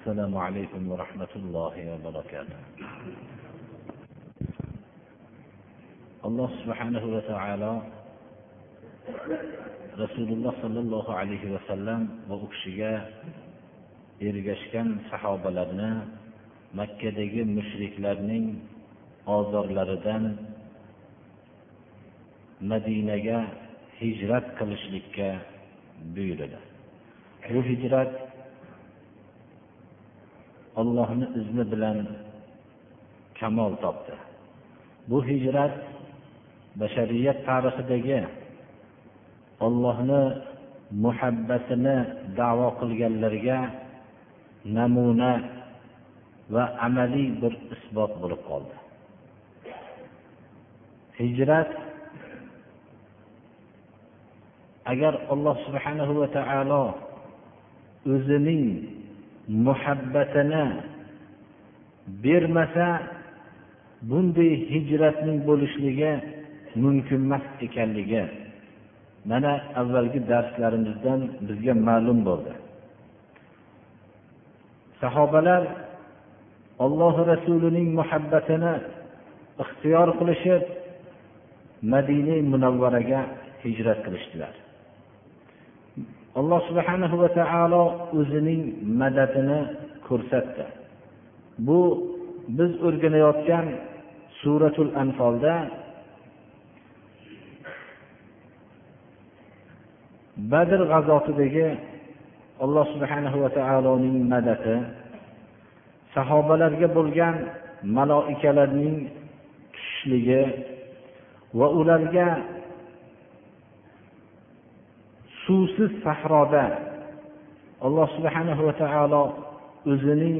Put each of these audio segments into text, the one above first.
السلام عليكم ورحمة الله وبركاته alloh subhanahu va taolo rasululloh sollallohu alayhi vasallam va u kishiga ergashgan sahobalarni makkadagi mushriklarning ozorlaridan madinaga hijrat qilishlikka buyurdi bu hijrat ollohni izni bilan kamol topdi. Bu hijrat bashariyat tarixidagi ollohni muhabbatini davo qilganlarga namuna va amaliy bir isbot bo'lib qoldi. Hijrat agar alloh subhanahu va taolo o'zining muhabbatini bermasa bunday hijratning bo'lishligi mumkin emas ekanligi mana avvalgi darslarimizdan bizga ma'lum bo'ldi. Sahobalar alloh rasulining muhabbatini ixtiyor qilishib madina munavvaraga hijrat qilishdilar. Alloh subhana va taolo o'zining madadini ko'rsatdi. Bu biz o'rganayotgan suratul anfolda badr g'azotidagi alloh subhanahu va taoloning madadi sahobalarga bo'lgan maloikalarning tushishligi va ularga suvsiz sahroda alloh subhanahu va taolo o'zining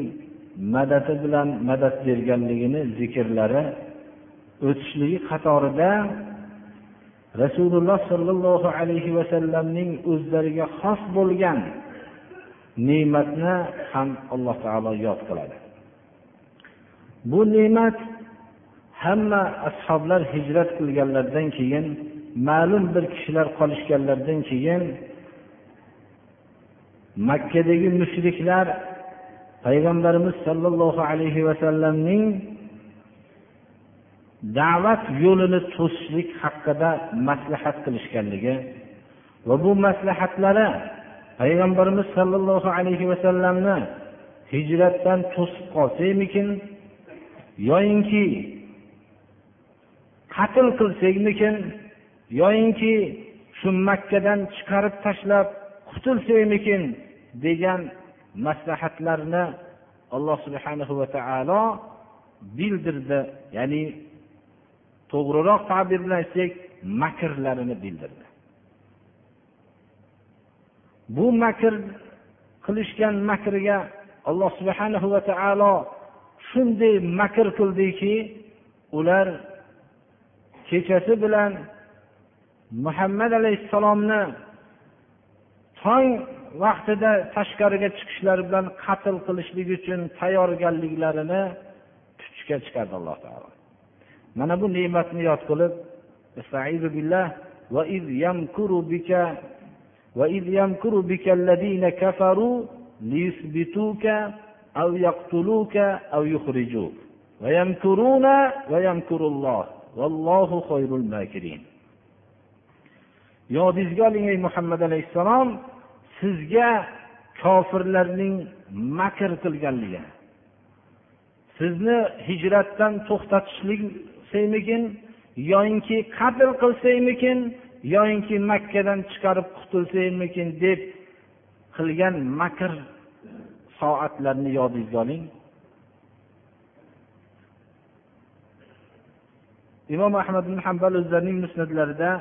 madadi bilan madad berganligini zikrlari o'tishligi qatorida rasululloh sollallohu alayhi vasallamning o'zlariga xos bo'lgan ne'matni ham alloh taolo yod qiladi. Bu ne'mat hamma ashoblar hijrat qilganlaridan keyin ma'lum bir kishilar qolishganlaridan keyin makkadagi mushriklar payg'ambarimiz sollallohu alayhi vasallamning da'vat yo'lini to'sishlik haqida maslahat qilishganligi va bu maslahatlari payg'ambarimiz sollallohu alayhi vasallamni hijratdan to'sib qolsakmikin yoyinki qatl qilsakmikin yoyinki shu makkadan chiqarib tashlab qutulsakmikin degan maslahatlarni alloh subhanahu va taolo bildirdi. Ya'ni to'g'riroq tabir bilan aytsak makrlarini bildirdi. Bu makr qilishgan makriga alloh subhanahu va taolo shunday makr qildiki ular kechasi bilan muhammad alayhissalomni tong vaqtida tashqariga chiqishlari bilan qatl qilishlik uchun tayyorgarliklarini tutishga chiqardi alloh taolo mana bu ne'matni yod qilib وإذ يمكر بك وإذ يمكر بك الذين كفروا ليثبتوك أو يقتلوك أو يخرجوك ويمكرون ويمكر الله والله خير الماكرين yodingizga oling ey muhammad alayhissalom sizga kofirlarning makr qilganligi. Sizni hijratdan to'xtatishlik yoyinki qatl qilsaymikin yoyinki makkadan chiqarib qutulsaymikin deb qilgan makr soatlarni yodingizga oling. Imom ahmad ibn hambal o'zlarining musnatlarida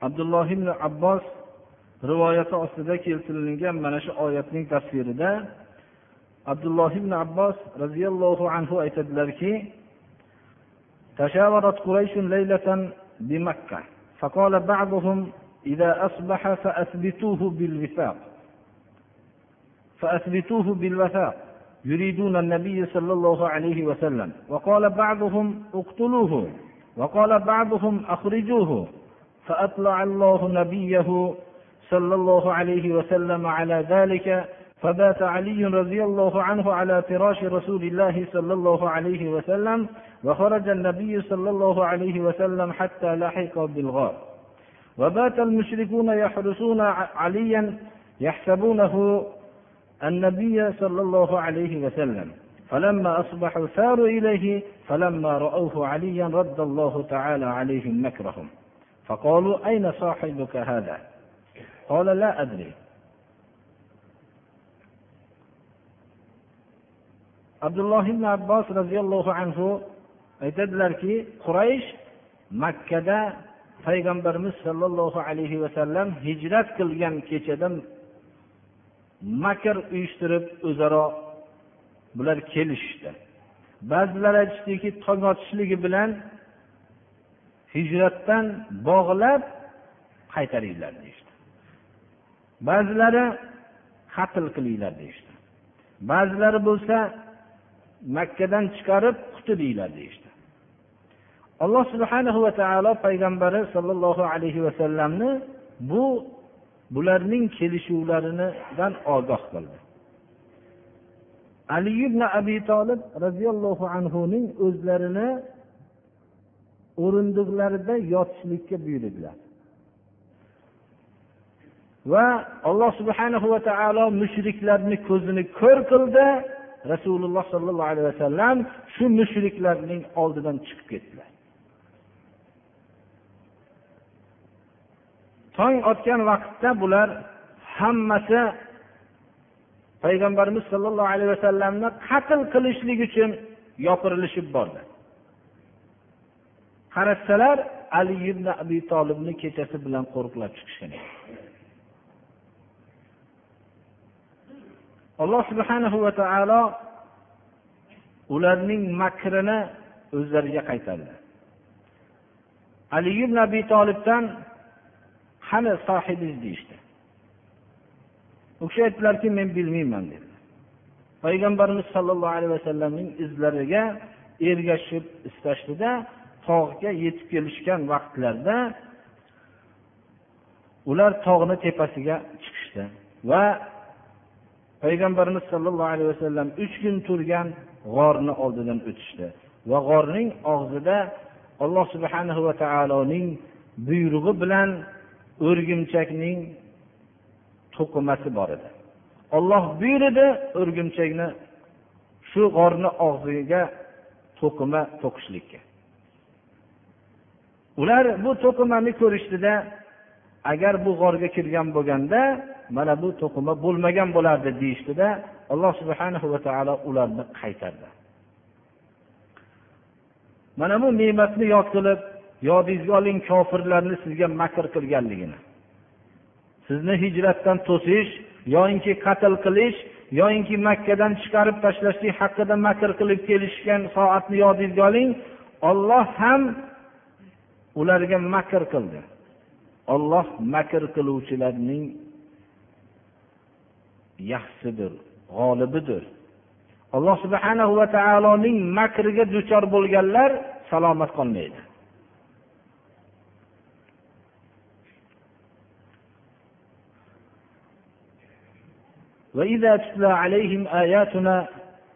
abdulloh ibn abbos rivoyati ostida keltirilgan mana shu oyatning tafsirida abdulloh ibn abbos roziyallohu anhu aytadilarki تشاورت قريش ليلة بمكة فقال بعضهم إذا أصبح فأثبتوه بالوثاق فأثبتوه بالوثاق يريدون النبي صلى الله عليه وسلم وقال بعضهم اقتلوه وقال بعضهم أخرجوه فأطلع الله نبيه صلى الله عليه وسلم على ذلك فبات علي رضي الله عنه على فراش رسول الله صلى الله عليه وسلم وخرج النبي صلى الله عليه وسلم حتى لحق بالغار. وبات المشركون يحرسون عليا يحسبونه النبي صلى الله عليه وسلم. فلما أصبحوا ثاروا إليه فلما رأوه عليا رد الله تعالى عليهم مكرهم فقالوا أين صاحبك هذا قال لا أدري abdulloh ibn abbos roziyallohu anhu aytadilarki quraysh makkada payg'ambarimiz sollallohu alayhi vasallam hijrat qilgan kechada makr uyushtirib o'zaro bular kelishishdi ba'zilar aytishdiki tong otishligi bilan hijratdan bog'lab qaytaringlar deyishdi. Ba'zilari qatl qilinglar deyishdi. Ba'zilari bo'lsa makkadan chiqarib qutulinglar deyishdi. Alloh subhanahu va taolo payg'ambari sollallohu alayhi vasallamni bu bularning kelishuvlaridan ogoh qildi. Ali ibn abi tolib roziyallohu anhuning o'zlarini o'rindiqlarida yotishlikka buyurdilar. Va alloh subhanahu va taolo mushriklarni ko'zini ko'r qildi. Rasululloh sollallohu alayhi vasallam shu mushriklarning oldidan chiqib ketdilar. Tong otgan vaqtda bular hammasi payg'ambarimiz sollallohu alayhi vasallamni qatl qilishlik uchun yopirilishib bordi. Qarashsalar ali ibn abi tolibni kechasi bilan qo'riqlab chiqishgan alloh subhanahu va taolo ularning makrini o'zlariga qaytardi. Ali ibn abi tolibdan qani sohibingiz? deyishdi. U kishi aytdilarki men bilmayman dedi. Payg'ambarimiz sollallohu alayhi vasallamning izlariga ergashib istashdida tog'ga yetib kelishgan vaqtlarida ular tog'ni tepasiga chiqishdi. Va payg'ambarimiz sollallohu alayhi vasallam uch kun turgan g'orni oldidan o'tishdi. Va g'orning og'zida alloh subhanahu va taoloning buyrug'i bilan o'rgimchakning to'qimasi bor edi. Olloh buyurdi o'rgimchakni shu g'orni og'ziga to'qima to'qishlikka. Ular bu to'qimani ko'rishdida agar bu g'orga kirgan bo'lganda mana bu to'qima bo'lmagan bo'lardi deyishdida alloh subhana va taolo ularni qaytardi. Mana bu ne'matni yod qilib yodingizga oling kofirlarni sizga makr qilganligini. Sizni hijratdan to'sish yoyinki qatl qilish yoyinki makkadan chiqarib tashlashlik haqida makr qilib kelishgan soatni yodingizga oling olloh ham ularga makr qildi olloh makr qiluvchilarning yaxshidir g'olibidir alloh subhanahu va taoloning makriga duchor bo'lganlar salomat qolmaydi وإذا تتلى عليهم آياتنا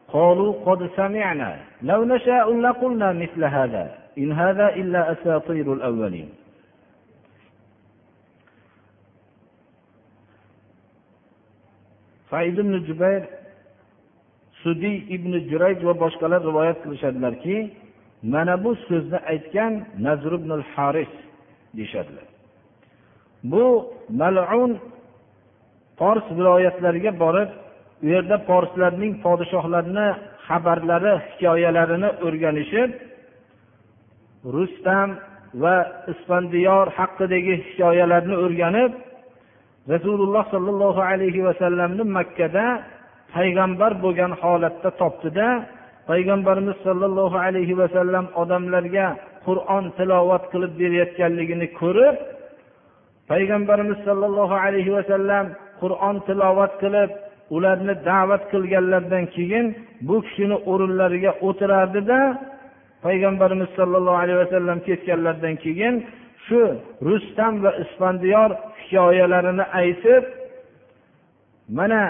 قالوا قد سمعنا لو نشاء لقلنا مثل هذا إن هذا إلا أساطير الأولين said ibn jubayr sudiy ibn jurayj va boshqalar rivoyat qilishadilarki mana bu so'zni aytgan nazr ibn haris deyishadilar bu malun fors viloyatlariga borib u yerda forslarning podshohlarini xabarlari hikoyalarini o'rganishib rustam va isfandiyor haqidagi hikoyalarni o'rganib rasululloh sollallohu alayhi vasallamni makkada payg'ambar bo'lgan holatda topdida payg'ambarimiz sollallohu alayhi vasallam odamlarga qur'on tilovat qilib berayotganligini ko'rib payg'ambarimiz sollallohu alayhi vasallam qur'on tilovat qilib ularni da'vat qilganlaridan keyin bu kishini o'rinlariga o'tirardida payg'ambarimiz sollallohu alayhi vasallam ketganlaridan keyin shu rustam va isfandiyor hikoyalarini aytib mana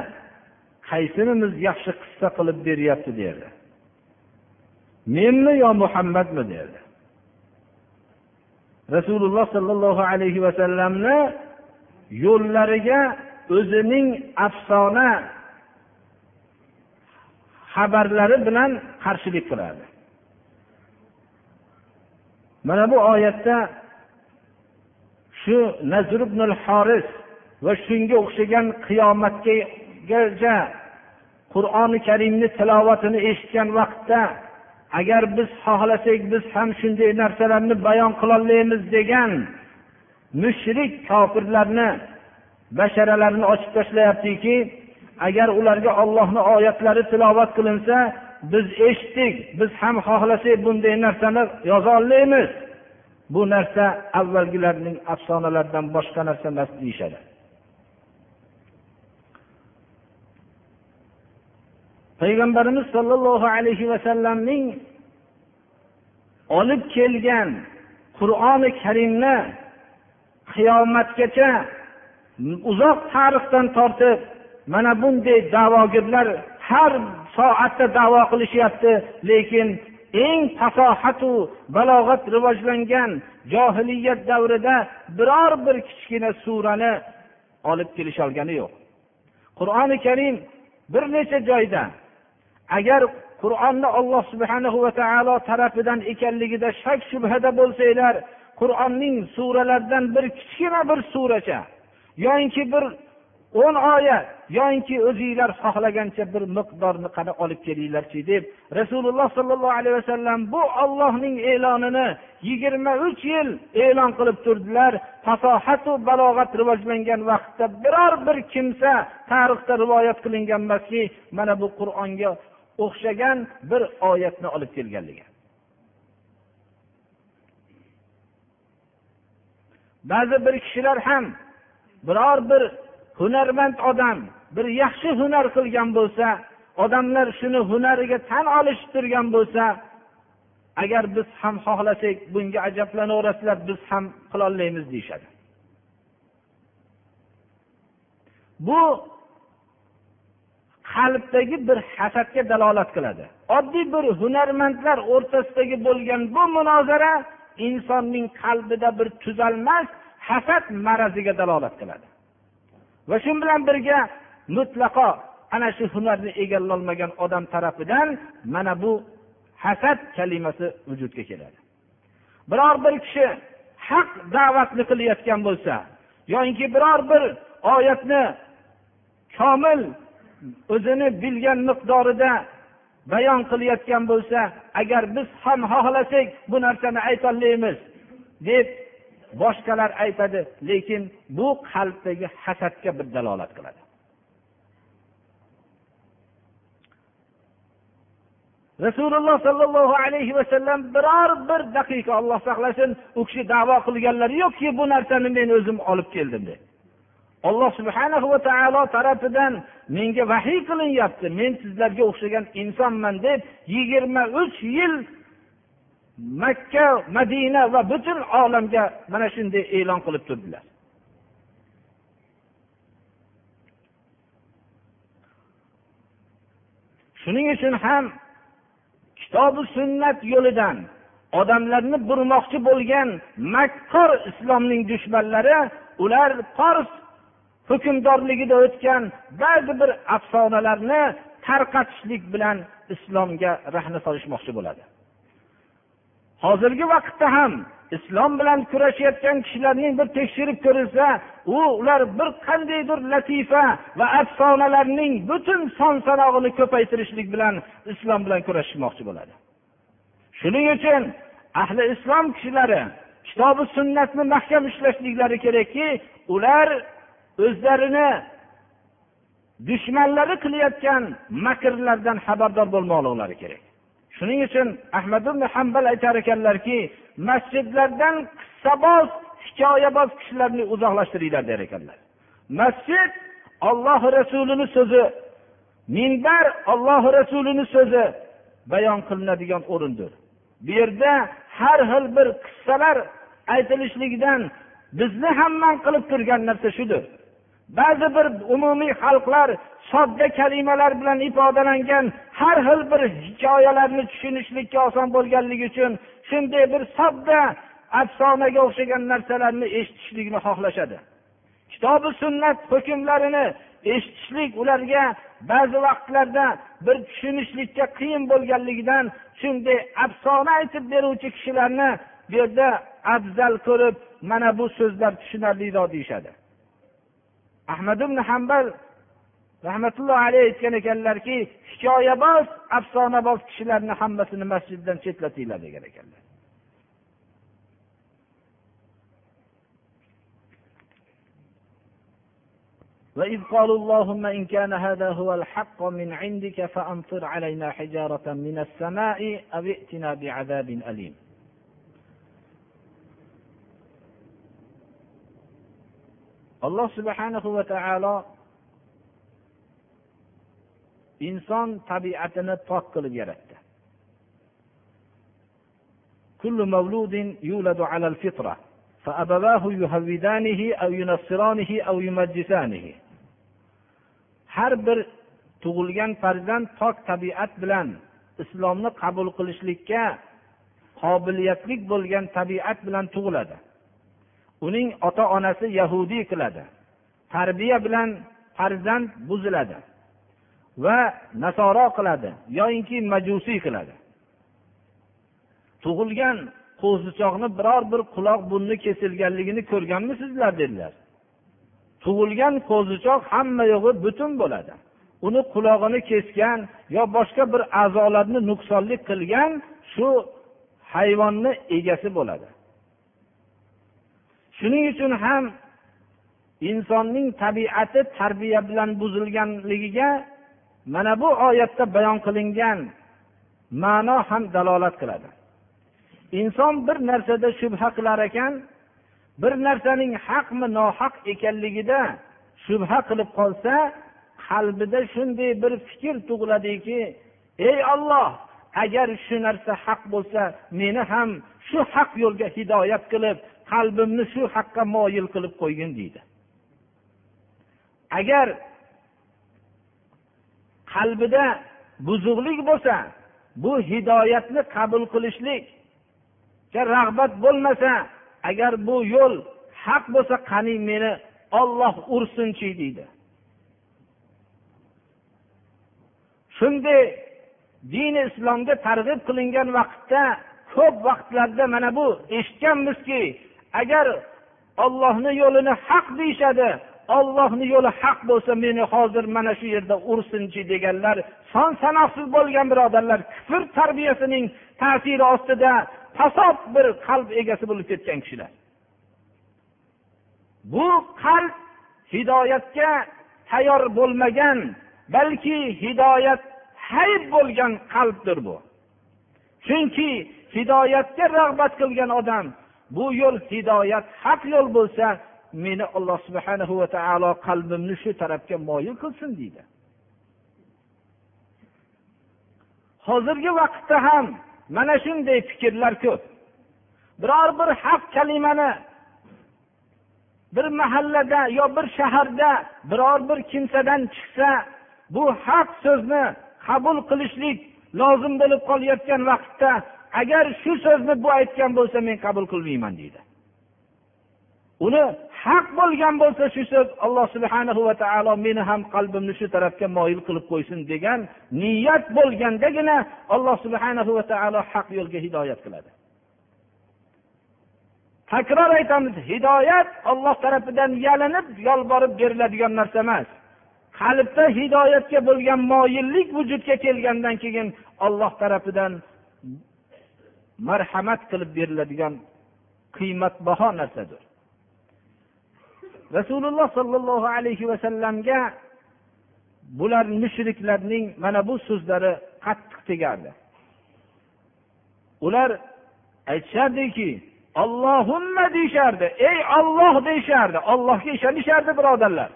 qaysinimiz yaxshi qissa qilib beryapti? derdi. Menmi yo muhammadmi? derdi. Rasululloh sollallohu alayhi vasallamni yo'llariga o'zining afsona xabarlari bilan qarshilik qiladi. Mana bu oyatda shu nazr ibn horis va shunga o'xshagan qiyomatgacha qur'oni karimni tilovatini eshitgan vaqtda agar biz xohlasak biz ham shunday narsalarni bayon qilolmaymiz degan mushrik kofirlarni basharalarini ochib tashlayaptiki agar ularga ollohni oyatlari tilovat qilinsa biz eshitdik biz ham xohlasak bunday narsani yoza olmaymiz. Bu narsa avvalgilarning afsonalaridan boshqa narsa emas deyishadi. Payg'ambarimiz sollallohu alayhi vasallamning olib kelgan qur'oni karimni qiyomatgacha uzoq tarixdan tortib mana bunday da'vogirlar har soatda davo qilishyapti lekin eng fasohatu balog'at rivojlangan johiliyat davrida biror bir kichkina surani olib kelisholgani yo'q. Qur'oni karim bir necha joyda agar qur'onni olloh subhanahu va taolo tarafidan ekanligida shak shubhada bo'lsanglar qur'onning suralaridan bir kichkina bir suracha yoyinki bir o'n oyat yoinki o'zinglar xohlagancha bir miqdorni qani olib kelinglarchi deb rasululloh sollallohu alayhi vasallam bu ollohning e'lonini yigirma uch yil e'lon qilib turdilar. Fasohatu balog'at rivojlangan vaqtda biror bir kimsa tarixda rivoyat qilingan emaski mana bu qur'onga o'xshagan bir oyatni olib kelganligi. Ba'zi bir kishilar ham biror bir hunarmand odam bir yaxshi hunar qilgan bo'lsa odamlar shuni hunariga tan olishib turgan bo'lsa agar biz ham xohlasak bunga ajablanaverasizlar biz ham qilolmaymiz deyishadi. Bu qalbdagi bir hasadga dalolat qiladi. Oddiy bir hunarmandlar o'rtasidagi bo'lgan bu munozara insonning qalbida bir tuzalmas hasad maraziga dalolat qiladi. Va shu bilan birga mutlaqo ana shu hunarni egallolmagan odam tarafidan mana bu hasad kalimasi vujudga keladi. Biror bir kishi haq da'vatni qilayotgan bo'lsa yoinki biror bir oyatni komil o'zini bilgan miqdorida bayon qilayotgan bo'lsa agar biz ham xohlasak bu narsani aytolmaymiz deb boshqalar aytadi lekin bu qalbdagi hasadga bir dalolat qiladi. Rasululloh sollallohu alayhi vasallam biror bir daqiqa olloh saqlasin u kishi davo qilganlari yo'qki bu narsani men o'zim olib keldim deb alloh subhanahu va taolo tarafidan menga vahiy qilinyapti men sizlarga o'xshagan insonman deb yigirma uch yil makka madina va butun olamga mana shunday e'lon qilib turdilar. Shuning uchun ham kitobi sunnat yo'lidan odamlarni burmoqchi bo'lgan makkor islomning dushmanlari ular fors hukmdorligida o'tgan ba'zi bir afsonalarni tarqatishlik bilan islomga rahna solishmoqchi bo'ladi. Hozirgi vaqtda ham islom bilan kurashayotgan kishilarning bir tekshirib ko'rilsa u ular bir qandaydir latifa va afsonalarning butun son sanog'ini ko'paytirishlik bilan islom bilan kurashishmoqchi bo'ladi. Shuning uchun ahli islom kishilari kitobi sunnatni mahkam ushlashliklari kerakki ular o'zlarini dushmanlari qilayotgan makrlardan xabardor bo'lmoqliklari kerak. Shuning uchun ahmad ibn hambal aytar ekanlarki masjidlardan qissaboz hikoyaboz kishilarni uzoqlashtiringlar der ekanlar. Masjid olloh rasulini so'zi minbar olloh rasulini so'zi bayon qilinadigan o'rindir. Bu yerda har xil bir qissalar aytilishligidan bizni ham man qilib turgan narsa shudir. Ba'zi bir umumiy xalqlar sodda kalimalar bilan ifodalangan har xil bir hikoyalarni tushunishlikka oson bo'lganligi uchun shunday bir sodda afsonaga o'xshagan narsalarni eshitishlikni xohlashadi. Kitobi sunnat hukmlarini eshitishlik ularga ba'zi vaqtlarda bir tushunishlikka qiyin bo'lganligidan shunday afsona aytib beruvchi kishilarni bu yerda afzal ko'rib mana bu so'zlar tushunarliroq deyishadi. Ahmad ibn hambal rahmatullohi alayhi aytgan ekanlarki hikoyaboz afsonaboz kishilarni hammasini masjiddan chetlatinglar degan ekanlar وإذ قالوا اللهم إن كان هذا هو الحق من عندك فأمطر علينا حجارة من السماء أو ائتنا بعذاب أليم alloh subhanahu va taolo inson tabiatini pok qilib yaratdi كل مولود يولد على الفطرة فأبواه يهودانه أو ينصرانه أو يمجسانه har bir tug'ilgan farzand pok tabiat bilan islomni qabul qilishlikka qobiliyatli bo'lgan tabiat bilan tug'iladi Uning ota onasi yahudiy qiladi. Tarbiya bilan farzand buziladi. Va nasoro qiladi yoyinki majusiy qiladi. Tug'ilgan qo'zichoqni biror bir quloq burni kesilganligini ko'rganmisizlar dedilar. Tug'ilgan qo'zichoq hamma yo'g'i butun bo'ladi. Uni qulog'ini kesgan yo boshqa bir a'zolarni nuqsonli qilgan shu hayvonni egasi bo'ladi. Shuning uchun ham insonning tabiati tarbiya bilan buzilganligiga mana bu oyatda bayon qilingan ma'no ham dalolat qiladi. Inson bir narsada shubha qilar ekan bir narsaning haqmi nohaq ekanligida shubha qilib qolsa qalbida shunday bir fikr tug'iladiki ey olloh agar shu narsa haq bo'lsa meni ham shu haq yo'lga hidoyat qilib qalbimni shu haqqa moyil qilib qo'ygin deydi. Agar qalbida buzuqlik bo'lsa bu hidoyatni qabul qilishlikka rag'bat bo'lmasa agar bu yo'l haq bo'lsa qani meni olloh ursinchi deydi. Shunday dini islomga targ'ib qilingan vaqtda ko'p vaqtlarda mana bu eshitganmizki agar ollohni yo'lini haq deyishadi ollohni yo'li haq bo'lsa meni hozir mana shu yerda ursinchi deganlar son sanoqsiz bo'lgan birodarlar kufr tarbiyasining ta'siri ostida fasod bir qalb egasi bo'lib ketgan kishilar. Bu qalb hidoyatga tayyor bo'lmagan balki hidoyat hayb bo'lgan qalbdir bu. Chunki hidoyatga rag'bat qilgan odam bu yo'l hidoyat haq yo'l bo'lsa meni alloh subhana va taolo qalbimni shu tarafga moyil qilsin deydi. Hozirgi vaqtda ham mana shunday fikrlar ko'p. Biror bir haq kalimani bir mahallada yo bir shaharda biror bir kimsadan chiqsa bu haq so'zni qabul qilishlik lozim bo'lib qolayotgan vaqtda agar shu so'zni bu aytgan bo'lsa men qabul qilmayman deydi. Uni haq bo'lgan bo'lsa shu so'z alloh subhana va taolo meni ham qalbimni shu tarafga moyil qilib qo'ysin degan niyat bo'lgandagina alloh subhana va taolo haq yo'lga hidoyat qiladi. Takror aytamiz hidoyat olloh tarafidan yalinib yolborib beriladigan narsa emas. Qalbda hidoyatga bo'lgan moyillik vujudga kelgandan keyin olloh tarafidan marhamat qilib beriladigan qiymatbaho narsadir. Rasululloh sollallohu alayhi vasallamga bular mushriklarning mana bu so'zlari qattiq tegardi. Ular aytishardiki ollohumma deyishardi. Ey olloh deyishardi. Ollohga ishonishardi birodarlar.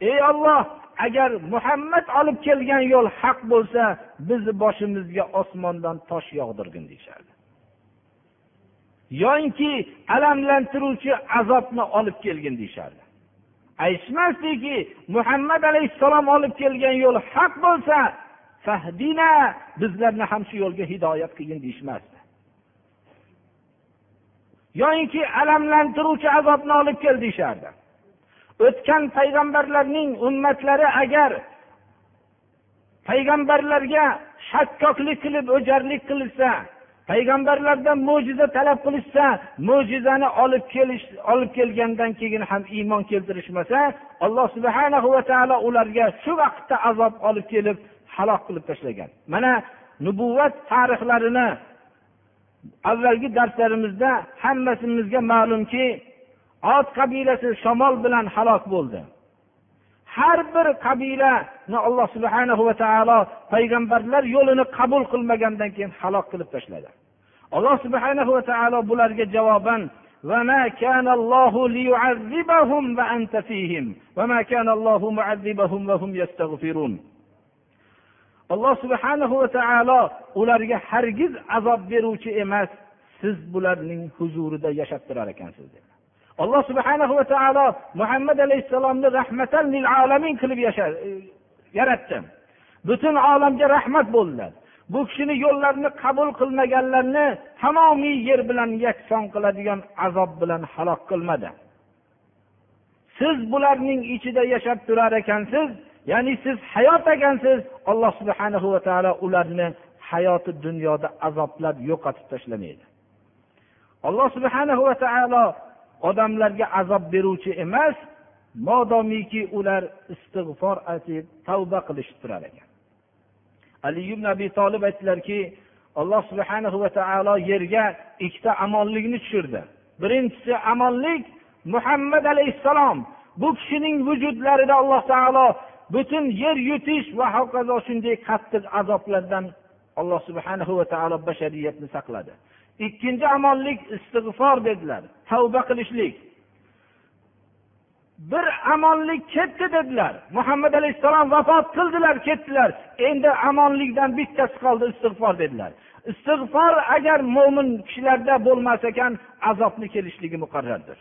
Ey olloh agar muhammad olib kelgan yo'l haq bo'lsa bizni boshimizga osmondan tosh yog'dirgin deyishardi. Yoinki alamlantiruvchi azobni olib kelgin deyishardi. Aytishmasdiki muhammad alayhissalom olib kelgan yo'l haq bo'lsa fahdina bizlarni ham shu yo'lga hidoyat qilgin deyishmasdi yoinki alamlantiruvchi azobni olib kel deyishardi. O'tgan payg'ambarlarning ummatlari agar payg'ambarlarga shakkoklik qilib o'jarlik qilishsa payg'ambarlardan mo'jiza talab qilishsa mo'jizani olib kelish olib kelgandan keyin ham iymon keltirishmasa alloh subhana va taolo ularga shu vaqtda azob olib kelib halok qilib tashlagan. Mana nubuvvat tarixlarini avvalgi darslarimizda hammasimizga ma'lumki ot qabilasi shamol bilan halok bo'ldi har bir qabilani alloh subhana va taolo payg'ambarlar yo'lini qabul qilmagandan keyin halok qilib tashladi alloh subhana va taolo bularga javoban وما كان الله ليعذبهم وأنت فيهم وما كان الله معذبهم وهم يستغفرون alloh subhanahu va taolo ularga hargiz azob beruvchi emas siz bularning huzurida yashab turar ekansiz dedi alloh subhanahu va taolo muhammad alayhissalomni rahmatan lil alamin qilib e, yaratdi. Butun olamga rahmat bo'ldilar. Bu kishini yo'llarini qabul qilmaganlarni tamomiy yer bilan yakson qiladigan azob bilan halok qilmadi. Siz bularning ichida yashab turar ekansiz ya'ni siz hayot ekansiz alloh subhana va taolo ularni hayoti dunyoda azoblab yo'qotib tashlamaydi. Alloh subhana va taolo odamlarga azob beruvchi emas modomiki ular istig'for aytib tavba qilishib turar ekan. Ali ibn abi tolib aytdilarki alloh subhana va taolo yerga ikkita amonlikni tushirdi. Birinchisi amonlik muhammad alayhissalom bu kishining vujudlarida alloh taolo butun yer yutish va hokazo shunday qattiq azoblardan alloh subhana va taolo bashariyatni saqladi. ikkinchi amonlik istig'for dedilar tavba qilishlik bir amonlik ketdi dedilar muhammad alayhissalom vafot qildilar ketdilar endi amonlikdan bittasi qoldi istig'for dedilar istig'for agar mo'min kishilarda bo'lmas ekan azobni kelishligi muqarrardir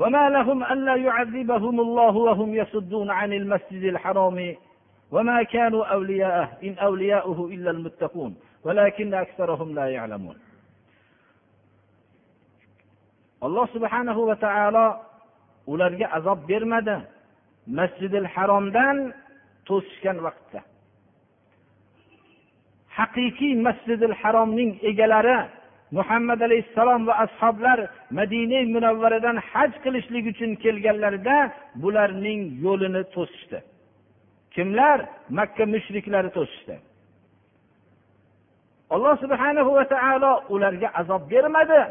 وما لهم ألا يعذبهم الله وهم يصدون عن المسجد الحرام وما كانوا أولياءه إن أولياؤه إلا المتقون ولكن أكثرهم لا يعلمون alloh subhanahu va taolo ularga azob bermadi masjidil haromdan to'sishgan vaqtda haqiqiy masjidil haromning egalari muhammad alayhissalom va ashoblar madina munavvaradan haj qilishlik uchun kelganlarida bularning yo'lini to'sishdi Kimlar makka mushriklari to'sishdi? Alloh subhanahu va taolo ularga azob bermadi.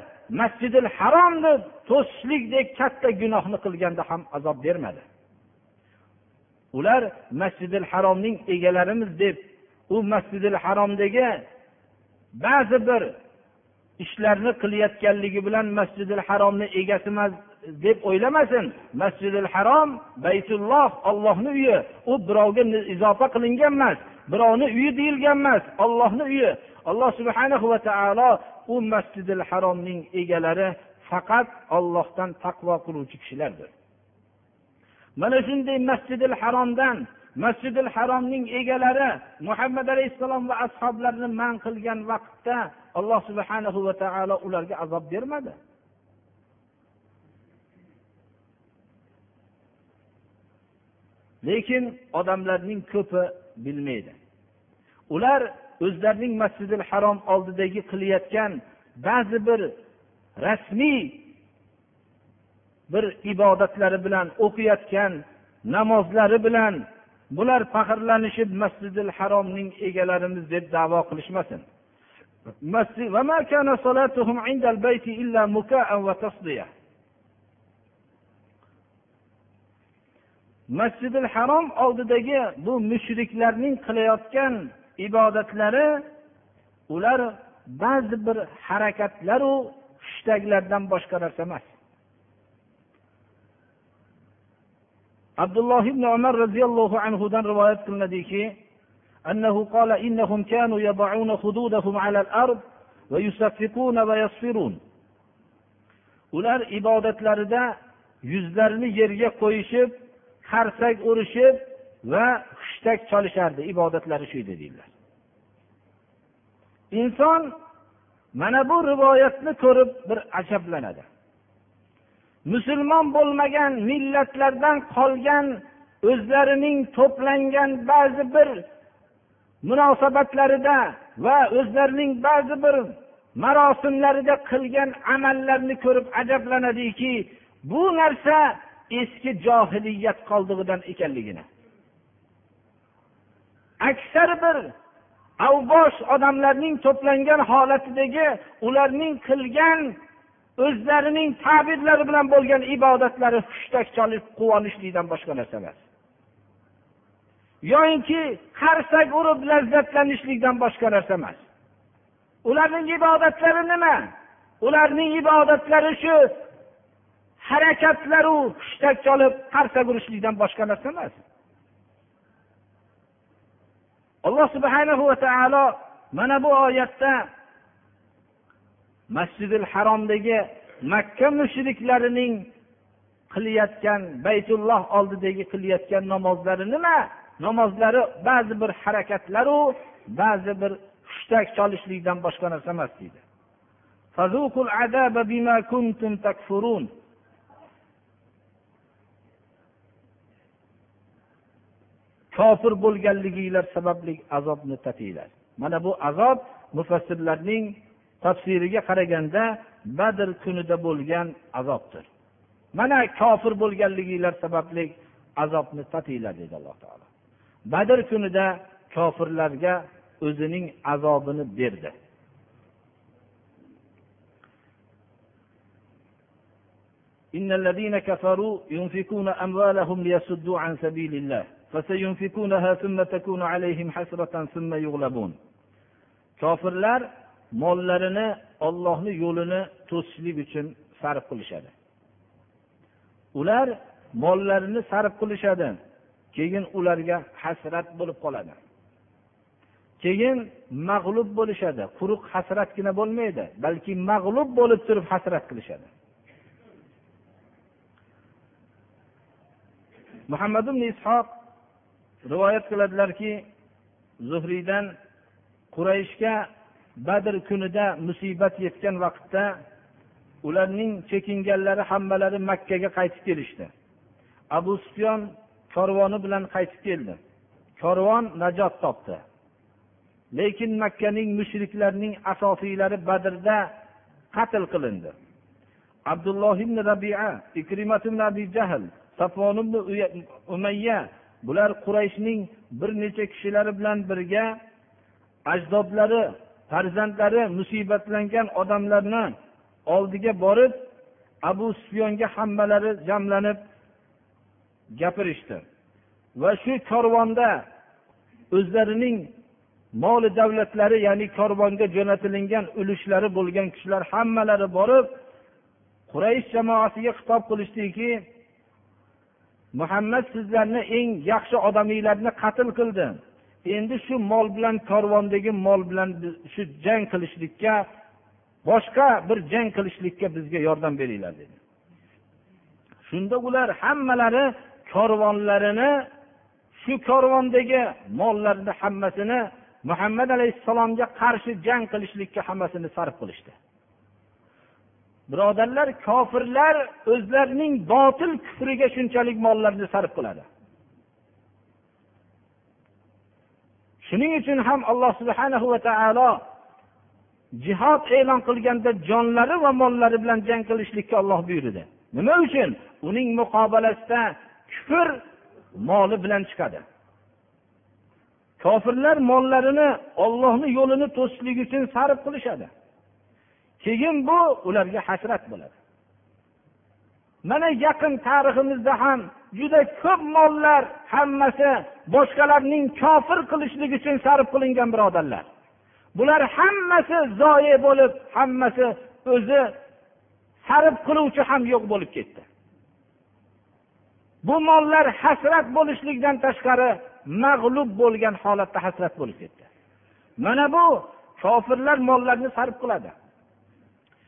Masjidil haromni to'sishlikdek katta gunohni qilganda ham azob bermadi. Ular masjidil haromning egalarimiz deb u masjidil haromdagi ba'zi bir ishlarni qilayotganligi bilan masjidil haromni egasi emas deb o'ylamasin. Masjidil harom baytulloh ollohni uyi. U birovga izofa qilingan emas birovni uyi deyilgan emas ollohni uyi. Alloh subhanahu va taolo u masjidil haromning egalari faqat ollohdan taqvo qiluvchi kishilardir. Mana shunday masjidil haromdan masjidil haromning egalari muhammad alayhissalom va ashoblarini man qilgan vaqtda alloh subhanahu va taolo ularga azob bermadi. Lekin odamlarning ko'pi bilmaydi. Ular o'zlarining masjidil harom oldidagi qilayotgan ba'zi bir rasmiy bir ibodatlari bilan o'qiyotgan namozlari bilan bular faxrlanishib masjidil haromning egalarimiz deb davo qilishmasin. masjidil harom oldidagi bu mushriklarning qilayotgan ibodatlari ular ba'zi bir harakatlaru hushtaklardan boshqa narsa emas abdulloh ibn umar roziyallohu anhudan rivoyat qilinadiki أنه قال إنهم كانوا يضعون خدودهم على الأرض ويصفقون ويصفرون ular ibodatlarida yuzlarini yerga qo'yishib qarsak urishib va hushtak chalishardi ibodatlari shu edi deydilar. Inson mana bu rivoyatni ko'rib bir ajablanadi. Musulmon bo'lmagan millatlardan qolgan o'zlarining to'plangan ba'zi bir munosabatlarida va o'zlarining ba'zi bir marosimlarida qilgan amallarni ko'rib ajablanadiki bu narsa eski johiliyat qoldig'idan ekanligini. Aksar bir avbosh odamlarning to'plangan holatidagi ularning qilgan o'zlarining ta'birlari bilan bo'lgan ibodatlari hushtak chalib quvonishlikdan boshqa narsa emas. Yoyinki qarsak urib lazzatlanishlikdan boshqa narsa emas. Ularning ibodatlari nima? Ularning ibodatlari shu harakatlaru hushtak chalib qarsak urishlikdan boshqa narsa emas. Alloh subhanahu va taolo mana bu oyatda masjidil haromdagi makka mushriklarining qilayotgan baytulloh oldidagi qilayotgan namozlari nima? Namozlari ba'zi bir harakatlaru ba'zi bir hushtak cholishlikdan boshqa narsa emas deydi. kofir bo'lganliginglar sababli azobni tatinglar mana bu azob mufassirlarning tafsiriga qaraganda badr kunida bo'lgan azobdir mana kofir bo'lganliginglar sababli azobni tatinglar dedi alloh taolo badr kunida kofirlarga o'zining azobini berdi إن الذين كفروا ينفقون أموالهم ليصدوا عن سبيل الله kofirlar mollarini ollohni yo'lini to'sishlik uchun sarf qilishadi. Ular mollarini sarf qilishadi keyin ularga hasrat bo'lib qoladi. Keyin mag'lub bo'lishadi quruq hasratgina bo'lmaydi balki mag'lub bo'lib turib hasrat qilishadi. Muhammad ibn ishoq rivoyat qiladilarki zuhriydan qurayshga badr kunida musibat yetgan vaqtda ularning chekinganlari hammalari makkaga qaytib kelishdi. Abu sufyon korvoni bilan qaytib keldi. Korvon najot topdi. Lekin makkaning mushriklarning asosiylari badrda qatl qilindi. Abdulloh ibn rabia ikrimat ibn abi jahl safon ibn umayya bular qurayshning bir necha kishilari bilan birga ajdodlari farzandlari musibatlangan odamlarni oldiga borib abu sufyonga hammalari jamlanib gapirishdi. Va shu korvonda o'zlarining moli davlatlari ya'ni korvonga jo'natilingan ulushlari bo'lgan kishilar hammalari borib quraysh jamoasiga xitob qilishdiki muhammad sizlarni eng yaxshi odaminglarni qatl qildi. Endi shu mol bilan korvondagi mol bilan shu jang qilishlikka boshqa bir jang qilishlikka bizga yordam beringlar dedi. Shunda ular hammalari korvonlarini shu korvondagi mollarni hammasini muhammad alayhissalomga qarshi jang qilishlikka hammasini sarf qilishdi. Birodarlar kofirlar o'zlarining botil kufriga shunchalik mollarni sarf qiladi. Shuning uchun ham alloh subhana va taolo jihod e'lon qilganda jonlari va mollari bilan jang qilishlikka olloh buyurdi. Nima uchun? Uning muqobalasida kufr moli bilan chiqadi. Kofirlar mollarini ollohni yo'lini to'sishlik uchun sarf qilishadi. Keyin bu ularga hasrat bo'ladi. Mana yaqin tariximizda ham juda ko'p mollar hammasi boshqalarning kofir qilishlik uchun sarf qilingan birodarlar. Bular hammasi zoye bo'lib hammasi o'zi sarf qiluvchi ham yo'q bo'lib ketdi. Bu mollar hasrat bo'lishlikdan tashqari mag'lub bo'lgan holatda hasrat bo'lib ketdi. Mana bu kofirlar mollarni sarf qiladi.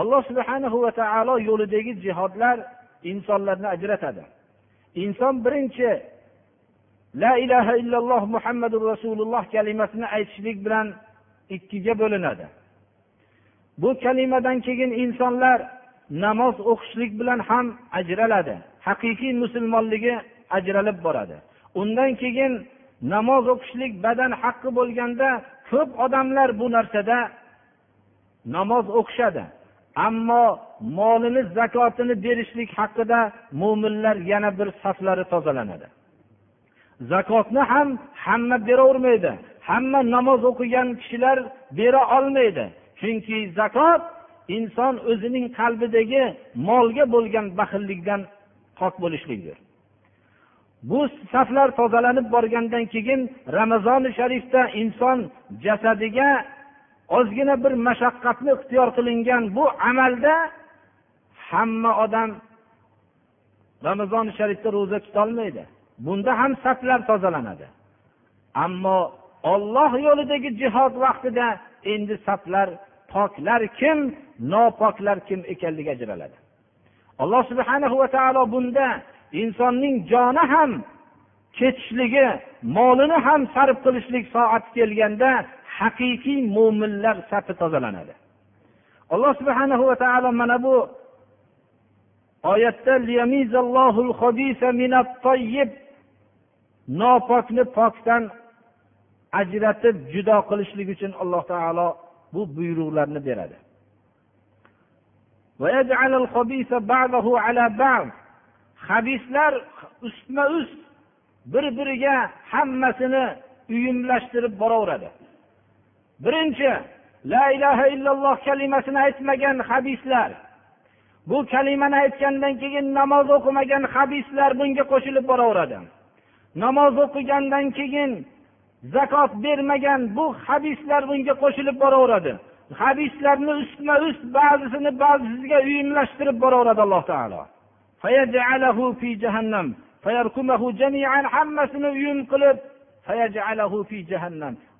alloh subhanahu va taolo yo'lidagi jihodlar insonlarni ajratadi. Inson birinchi la ilaha illalloh muhammadu rasululloh kalimasini aytishlik bilan ikkiga bo'linadi. Bu kalimadan keyin insonlar namoz o'qishlik bilan ham ajraladi. Haqiqiy musulmonligi ajralib boradi. Undan keyin namoz o'qishlik badan haqqi bo'lganda ko'p odamlar bu narsada namoz o'qishadi. Ammo molini zakotini berishlik haqida mo'minlar yana bir saflari tozalanadi. Zakotni ham hamma beravermaydi hamma namoz o'qigan kishilar bera olmaydi. Chunki zakot inson o'zining qalbidagi molga bo'lgan baxillikdan pok bo'lishlikdir bu saflar tozalanib borgandan keyin ramazoni sharifda inson jasadiga ozgina bir mashaqqatni ixtiyor qilingan bu amalda hamma odam ramazoni sharifda ro'za tutolmaydi. Bunda ham saflar tozalanadi. Ammo olloh yo'lidagi jihod vaqtida endi saflar poklar kim nopoklar kim ekanligi ajraladi. Alloh subhana va taolo bunda insonning joni ham ketishligi molini ham sarf qilishlik soati kelganda haqiqiy mo'minlar safi tozalanadi. Alloh subhanahu va taolo mana bu oyatda nopokni pokdan ajratib judo qilishlik uchun alloh taolo bu buyruqlarni beradi. Habislar ustma ust bir biriga hammasini uyumlashtirib boraveradi. Birinchi la ilaha illalloh kalimasini aytmagan habislar. Bu kalimani aytgandan keyin namoz o'qimagan habislar bunga qo'shilib boraveradi. Namoz o'qigandan keyin zakot bermagan bu habislar bunga qo'shilib boraveradi. Habislarni ustma ust ba'zisini ba'zisiga uyumlashtirib boraveradi alloh taolo. Hammasini uyum qilib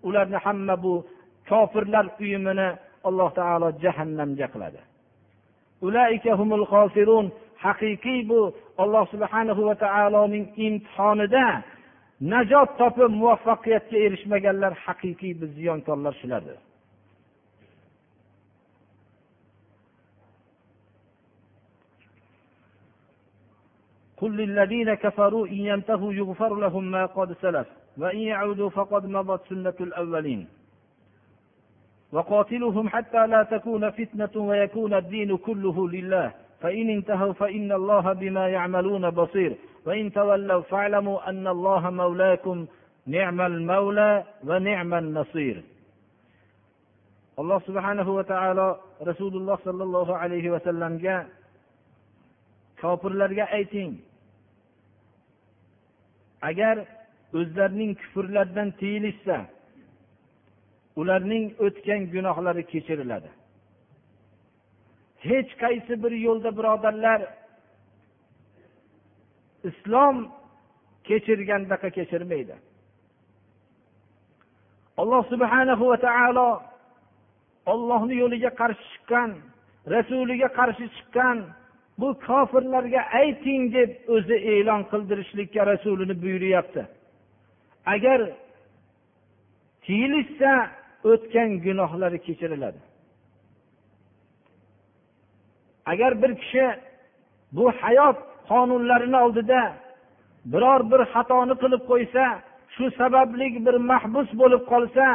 ularni hamma bu kofirlar uyumini alloh taolo jahannamga qiladi haqiqiy bu alloh subhanahu va taoloning imtihonida najot topib muvaffaqiyatga erishmaganlar haqiqiy biz ziyonkorlar shulardir قل للذين كفروا إن ينتهوا يغفر لهم ما قد سلف وإن يعودوا فقد مضت سنة الأولين وقاتلهم حتى لا تكون فتنة ويكون الدين كله لله فإن انتهوا فإن الله بما يعملون بصير وإن تولوا فاعلموا أن الله مولاكم نعم المولى ونعم النصير alloh subhanahu va taolo rasululloh sollallohu alayhi vasallamga kofirlarga ayting agar o'zlarining kufrlaridan tiyilishsa ularning o'tgan gunohlari kechiriladi. Hech qaysi bir yo'lda birodarlar islom kechirgandaqa kechirmaydi. Alloh subhanahu va taolo ollohni yo'liga qarshi chiqqan rasuliga qarshi chiqqan bu kofirlarga ayting deb o'zi e'lon qildirishlikka rasulini buyuryapti. Agar tiyilishsa o'tgan gunohlari kechiriladi. Agar bir kishi bu hayot qonunlarini oldida biror bir xatoni qilib qo'ysa shu sababli bir mahbus bo'lib qolsa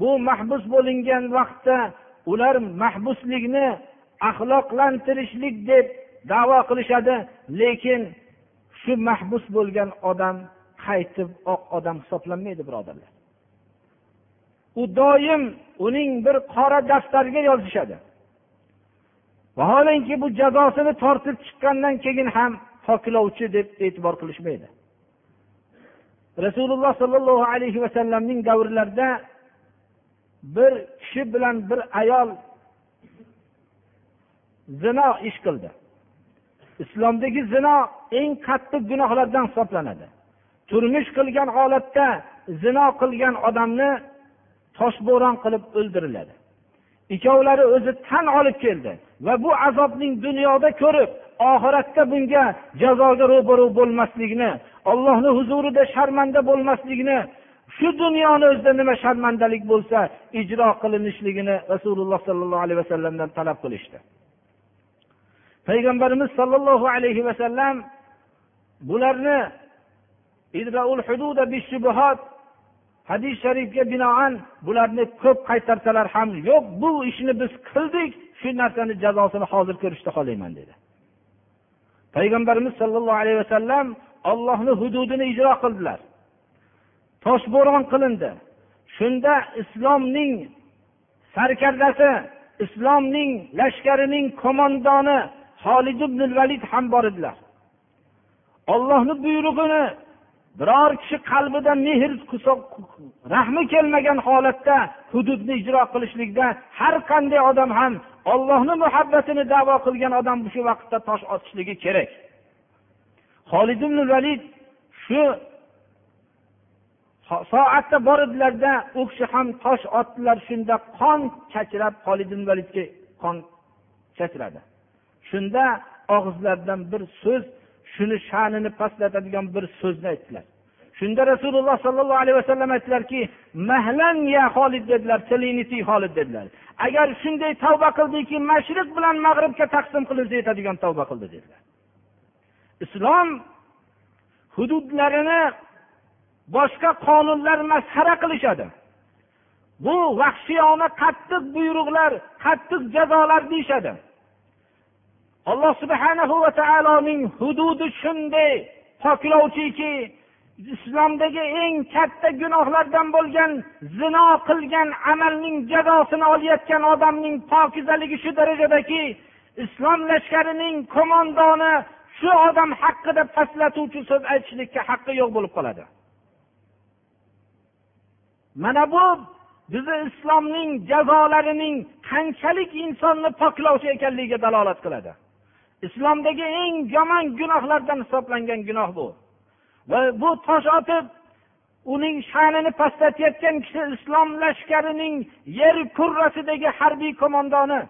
bu mahbus bo'lingan vaqtda ular mahbuslikni axloqlantirishlik deb davo qilishadi. Lekin shu mahbus bo'lgan odam qaytib oq odam hisoblanmaydi birodarlar. U doim uning bir qora daftariga yozishadi. Vaholanki bu jazosini tortib chiqqandan keyin ham poklovchi deb e'tibor qilishmaydi. Rasululloh sollallohu alayhi vasallamning davrlarida bir kishi bilan bir ayol zino ish qildi. Islomdagi zino eng qattiq gunohlardan hisoblanadi. Turmush qilgan holatda zino qilgan odamni toshbo'ron qilib o'ldiriladi. Ikkovlari o'zi tan olib keldi va bu azobning dunyoda ko'rib oxiratda bunga jazoga ro'baru bo'lmaslikni ollohni huzurida sharmanda bo'lmaslikni shu dunyoni o'zida nima sharmandalik bo'lsa ijro qilinishligini rasululloh sollallohu alayhi vasallamdan talab qilishdi. Payg'ambarimiz sollallohu alayhi vasallam bularni hadis sharifga binoan bularni ko'p qaytarsalar ham yo'q bu ishni biz qildik shu narsani jazosini hozir ko'rishni xohlayman dedi. Payg'ambarimiz sollallohu alayhi vasallam ollohni hududini ijro qildilar. Toshbo'ron qilindi. Shunda islomning sarkardasi islomning lashkarining qo'mondoni holid ibn valid ham bor edilar. Ollohni buyrug'ini biror kishi qalbida mehr rahmi kelmagan holatda hududni ijro qilishlikda har qanday odam ham ollohni muhabbatini davo qilgan odam shu vaqtda tosh otishligi kerak. Holid ibn valid shu soatda bordilarda u kishi ham tosh otdilar shunda qon chachrab holid ibn validga qon chachradi. Shunda og'izlaridan bir so'z shuni sha'nini pastlatadigan bir so'zni aytdilar. Shunda rasululloh sollallohu alayhi vasallam aytdilarki mahlan ya holid dedilar tilingni tiy holid dedilar. Agar shunday tavba qildiki mashriq bilan mag'ribga taqsim qilinsa yetadigan tavba qildi dedilar. Islom hududlarini boshqa qonunlar masxara qilishadi. Bu vahshiyona qattiq buyruqlar qattiq jazolar deyishadi. Alloh subhanahu va taoloning hududi shunday. Poklovchiki islomdagi eng katta gunohlardan bo'lgan zino qilgan amalning jazosini olayotgan odamning pokizaligi shu darajadaki islom lashkarining qo'mondoni shu odam haqida pastlatuvchi so'z aytishlikka haqqi yo'q bo'lib qoladi. Mana bu bizni islomning jazolarining qanchalik insonni poklovchi ekanligiga dalolat qiladi. Islomdagi eng yomon gunohlardan hisoblangan gunoh bu. Va bu tosh otib uning sha'nini pastlatayotgan kishi islom lashkarining yer kurrasidagi harbiy qo'mondoni.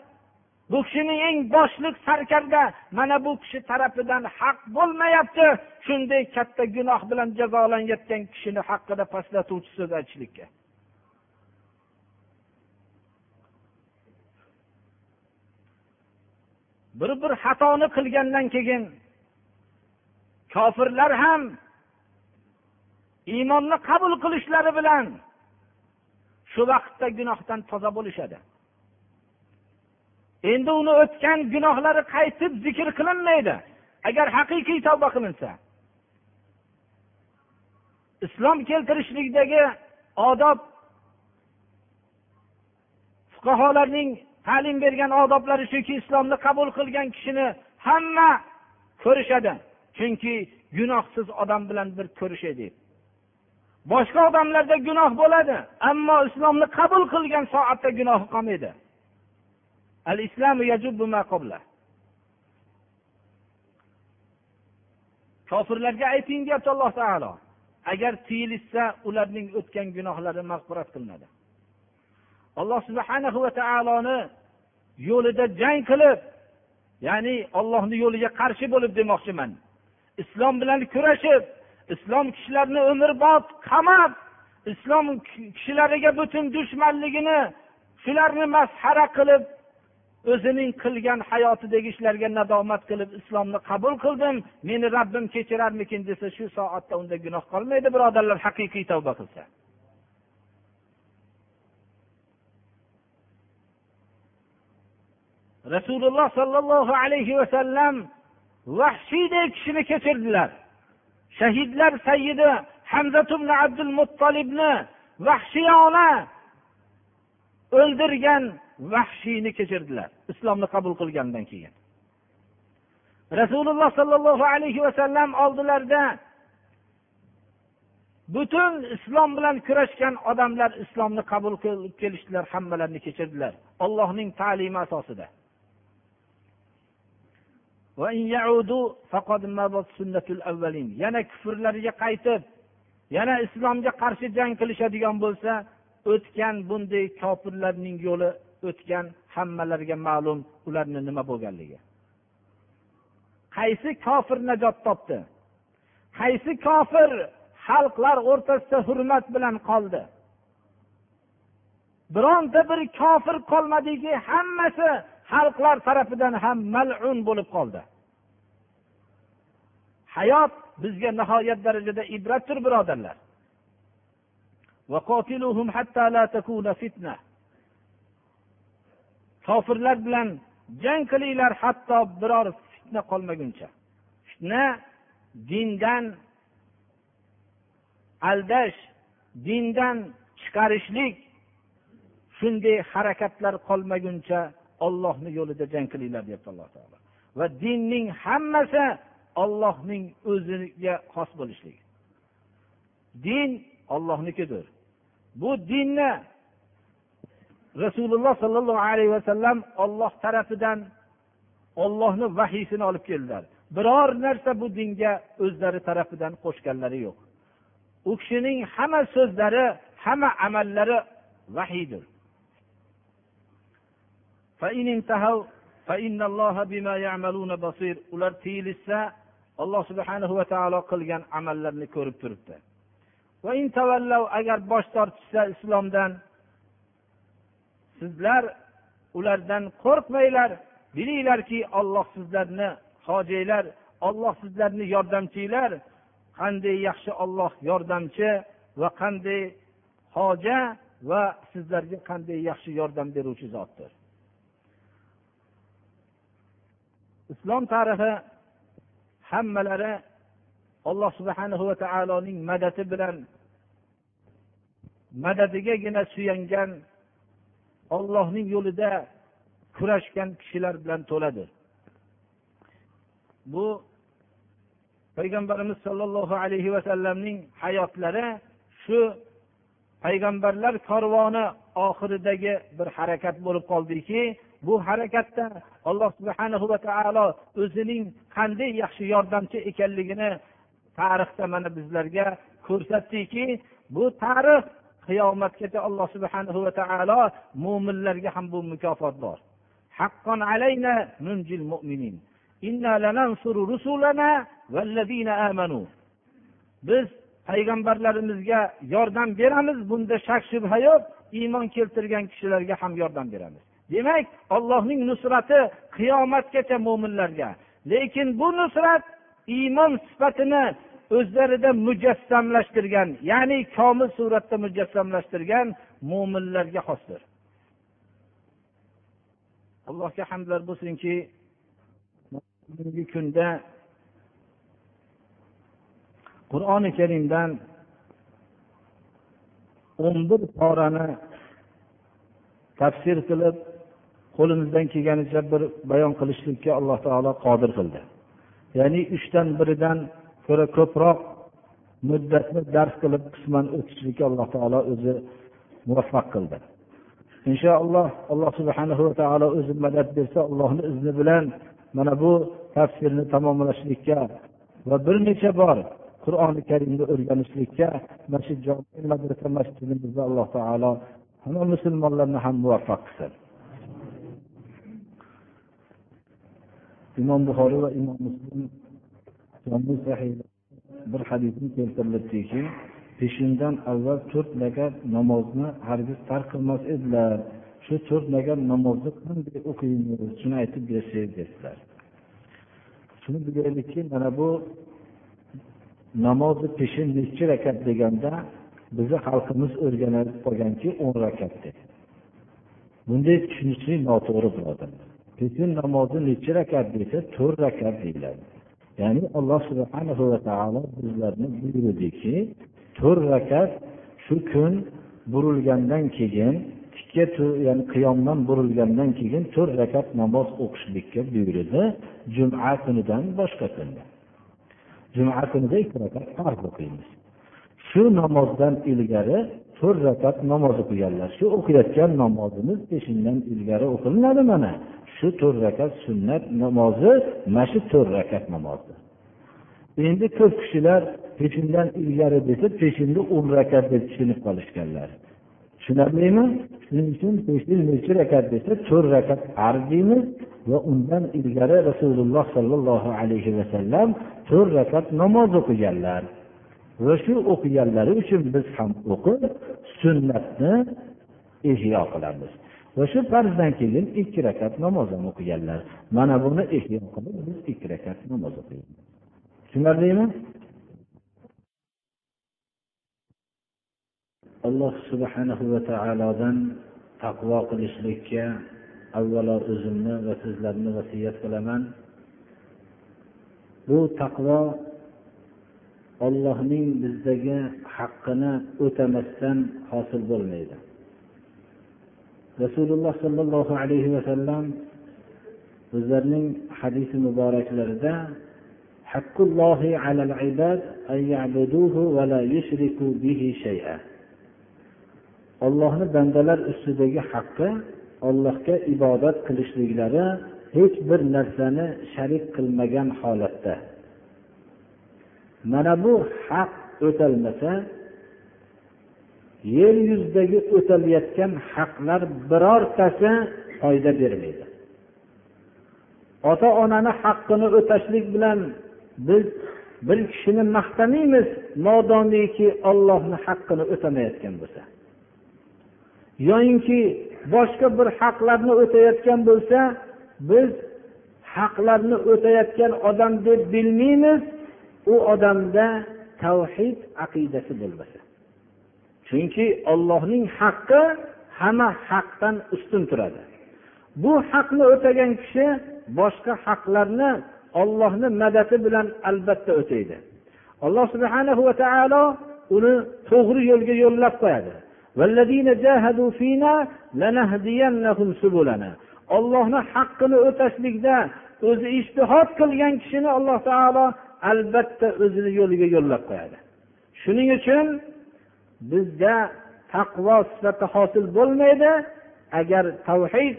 Bu kishini eng boshliq sarkarda mana bu kishi tarafidan haq bo'lmayapti shunday katta gunoh bilan jazolanayotgan kishini haqida pastlatuvchi so'z aytishlikka. Bir bir xatoni qilgandan keyin kofirlar ham iymonni qabul qilishlari bilan shu vaqtda gunohdan toza bo'lishadi. Endi uni o'tgan gunohlari qaytib zikr qilinmaydi. Agar haqiqiy tavba qilinsa. Islom keltirishlikdagi odob fuqarolarning ta'lim bergan odoblari shuki islomni qabul qilgan kishini hamma ko'rishadi. Chunki gunohsiz odam bilan bir ko'rishaylik boshqa odamlarda gunoh bo'ladi ammo islomni qabul qilgan soatda gunohi qolmaydi. Al islamu kofirlarga ayting deyapti alloh taolo. Agar tiyilishsa ularning o'tgan gunohlari mag'firat qilinadi. Alloh subhana va taoloni yo'lida jang qilib ya'ni ollohni yo'liga qarshi bo'lib demoqchiman. Islom bilan kurashib islom kishilarini umrbod qamab islom kishilariga butun dushmanligini shularni masxara qilib o'zining qilgan hayotidagi ishlarga nadomat qilib islomni qabul qildim. Meni rabbim kechirarmikin desa shu soatda unda gunoh qolmaydi birodarlar haqiqiy tavba qilsa. Rasululloh sollallohu alayhi vasallam vahshiyday kishini kechirdilar. Shahidlar sayyidi hamzatubn abdul muttolibni vahshiyona o'ldirgan vahshiyni kechirdilar islomni qabul qilgandan keyin. Rasululloh sollallohu alayhi vasallam oldilarida butun islom bilan kurashgan odamlar islomni qabul qilib kelishdilar hammalarini kechirdilar. Ollohning ta'limi asosida. Yana kufrlariga qaytib yana islomga qarshi jang qilishadigan bo'lsa o'tgan bunday kofirlarning yo'li o'tgan hammalariga ma'lum ularni nima bo'lganligi. Qaysi kofir najot topdi? Qaysi kofir xalqlar o'rtasida hurmat bilan qoldi? Bironta bir kofir qolmadiki hammasi xalqlar tarafidan ham malun bo'lib qoldi. Hayot bizga nihoyat darajada ibratdir birodarlar. Kofirlar bilan jang qilinglar hatto biror fitna qolmaguncha. Fitna dindan aldash dindan chiqarishlik shunday harakatlar qolmaguncha ollohni yo'lida jang qilinglar deyapti alloh taolo. Va dinning hammasi ollohning o'ziga xos bo'lishligi. Din ollohnikidir bu dinni rasululloh sollallohu alayhi vasallam olloh tarafidan ollohni vahiysini olib keldilar. Biror narsa bu dinga o'zlari tarafidan qo'shganlari yo'q. U kishining hamma so'zlari hamma amallari vahiydir. Ular tiyilishsa alloh subhanahu va taolo qilgan amallarni ko'rib turibdi. Agar bosh tortishsa islomdan sizlar ulardan qo'rqmanglar. Bilinglarki olloh sizlarni hojiylar olloh sizlarni yordamchinglar qanday yaxshi olloh yordamchi va qanday hoja va sizlarga qanday yaxshi yordam beruvchi zotdir. Islom tarixi hammalari alloh subhanahu va taoloning madadi bilan madadigagina suyangan ollohning yo'lida kurashgan kishilar bilan to'ladi. Bu payg'ambarimiz sollallohu alayhi vasallamning hayotlari shu payg'ambarlar korvoni oxiridagi bir harakat bo'lib qoldiki bu harakatda alloh subhana va taolo o'zining qanday yaxshi yordamchi ekanligini tarixda mana bizlarga ko'rsatdiki bu tarix qiyomatgacha alloh subhanahu va taolo mo'minlarga ham bu mukofot bor. Haqqon alayna munjil mu'minin. Rusulana vallazina amanu. Biz payg'ambarlarimizga yordam beramiz bunda shak shubha yo'q iymon keltirgan kishilarga ham yordam beramiz. Demak ollohning nusrati qiyomatgacha mo'minlarga lekin bu nusrat iymon sifatini o'zlarida mujassamlashtirgan ya'ni komil suratda mujassamlashtirgan mo'minlarga xosdir. Allohga hamdlar bo'lsinki bugungi kunda qur'oni karimdan o'n bir porani tafsir qilib qo'limizdan kelganicha bir bayon qilishlikka alloh taolo qodir qildi. Ya'ni uchdan biridan ko'ra ko'proq muddatni dars qilib qisman o'tishlikka alloh taolo o'zi muvaffaq qildi. Inshaalloh alloh subhanahu va taolo o'zi madad bersa allohni izni bilan mana bu tafsirni tamomlashlikka va bir necha bor qur'oni karimni o'rganishlikka mana shu madrasa masjidimizda alloh taolo hamma musulmonlarni ham muvaffaq qilsin. Imom buxoriy va imom muslim bir hadisni keltirilibdiki peshindan avval to'rt rakat namozni hargiz tark qilmas edilar. Shu to'rt rakat namozni qanday o'qiymiz? Shuni aytib bersangiz dedilar. Shuni bilaylikki mana bu namozi peshin nechi rakat deganda bizni xalqimiz o'rganib qolganki o'n rakat deb bunday tushunishlik noto'g'ri birodarlar. Peshin namozi necha rakat desa to'rt rakat deyiladi ya'ni alloh subhana va taolo bizlarni buyurdiki to'rt rakat shu kun burilgandan keyin tikka ya'ni qiyomdan burilgandan keyin to'rt rakat namoz o'qishlikka buyurdi juma kunidan boshqa kunda. Juma kunida ikki rakat farz o'qiymiz shu namozdan ilgari to'rt rakat namoz o'qiganlar shu o'qiyotgan namozimiz peshindan ilgari o'qilinadi mana shu to'rt rakat sunnat namozi mana shu to'rt rakat namozdir endi ko'p kishilar peshindan ilgari desa peshinni o'n rakat deb tushunib qolishganlar tushunarlimi? Shuning uchun peshin nechi rakat desa to'rt rakat farz deymiz va undan ilgari rasululloh sollallohu alayhi vasallam to'rt rakat namoz o'qiganlar va shu o'qiganlari uchun biz ham o'qib sunnatni ihyo qilamiz. Va shu farzdan keyin ikki rakat namoz ham o'qiganlar. Mana buni ihyo qilib biz ikki rakat namoz o'qiymiz. Tushunarlimi alloh subhanahu va taolodan taqvo qilishlikka avvalo o'zimni va sizlarni vasiyat qilaman. Bu taqvo ollohning bizdagi haqqini o'tamasdan hosil bo'lmaydi. Rasululloh sollallohu alayhi vasallam o'zlarining hadisi muboraklarida haqqullohi alal ibad an ya'buduhu va la yushriku bihi shay'a. Ollohni bandalar ustidagi haqqi ollohga ibodat qilishliklari hech bir narsani sharik qilmagan holatda. Mana bu haq o'talmasa yer yuzidagi o'talayotgan haqlar birortasi foyda bermaydi. Ota onani haqqini o'tashlik bilan biz bir kishini maqtamaymiz modomiki ollohni haqqini o'tamayotgan bo'lsa. Yoyinki boshqa bir haqlarni o'tayotgan bo'lsa biz haqlarni o'tayotgan odam deb bilmaymiz u odamda tavhid aqidasi bo'lmasa. Chunki ollohning haqqi hamma haqdan ustun turadi. Bu haqni o'tagan kishi boshqa haqlarni ollohni madadi bilan albatta o'taydi. Alloh subhanahu va taolo uni to'g'ri yo'lga yo'llab qo'yadi. Ollohni haqqini o'tashlikda o'zi ishtihod qilgan kishini alloh taolo albatta o'zini yo'liga yo'llab qo'yadi shuning uchun bizda taqvo sifati hosil bo'lmaydi agar tavhid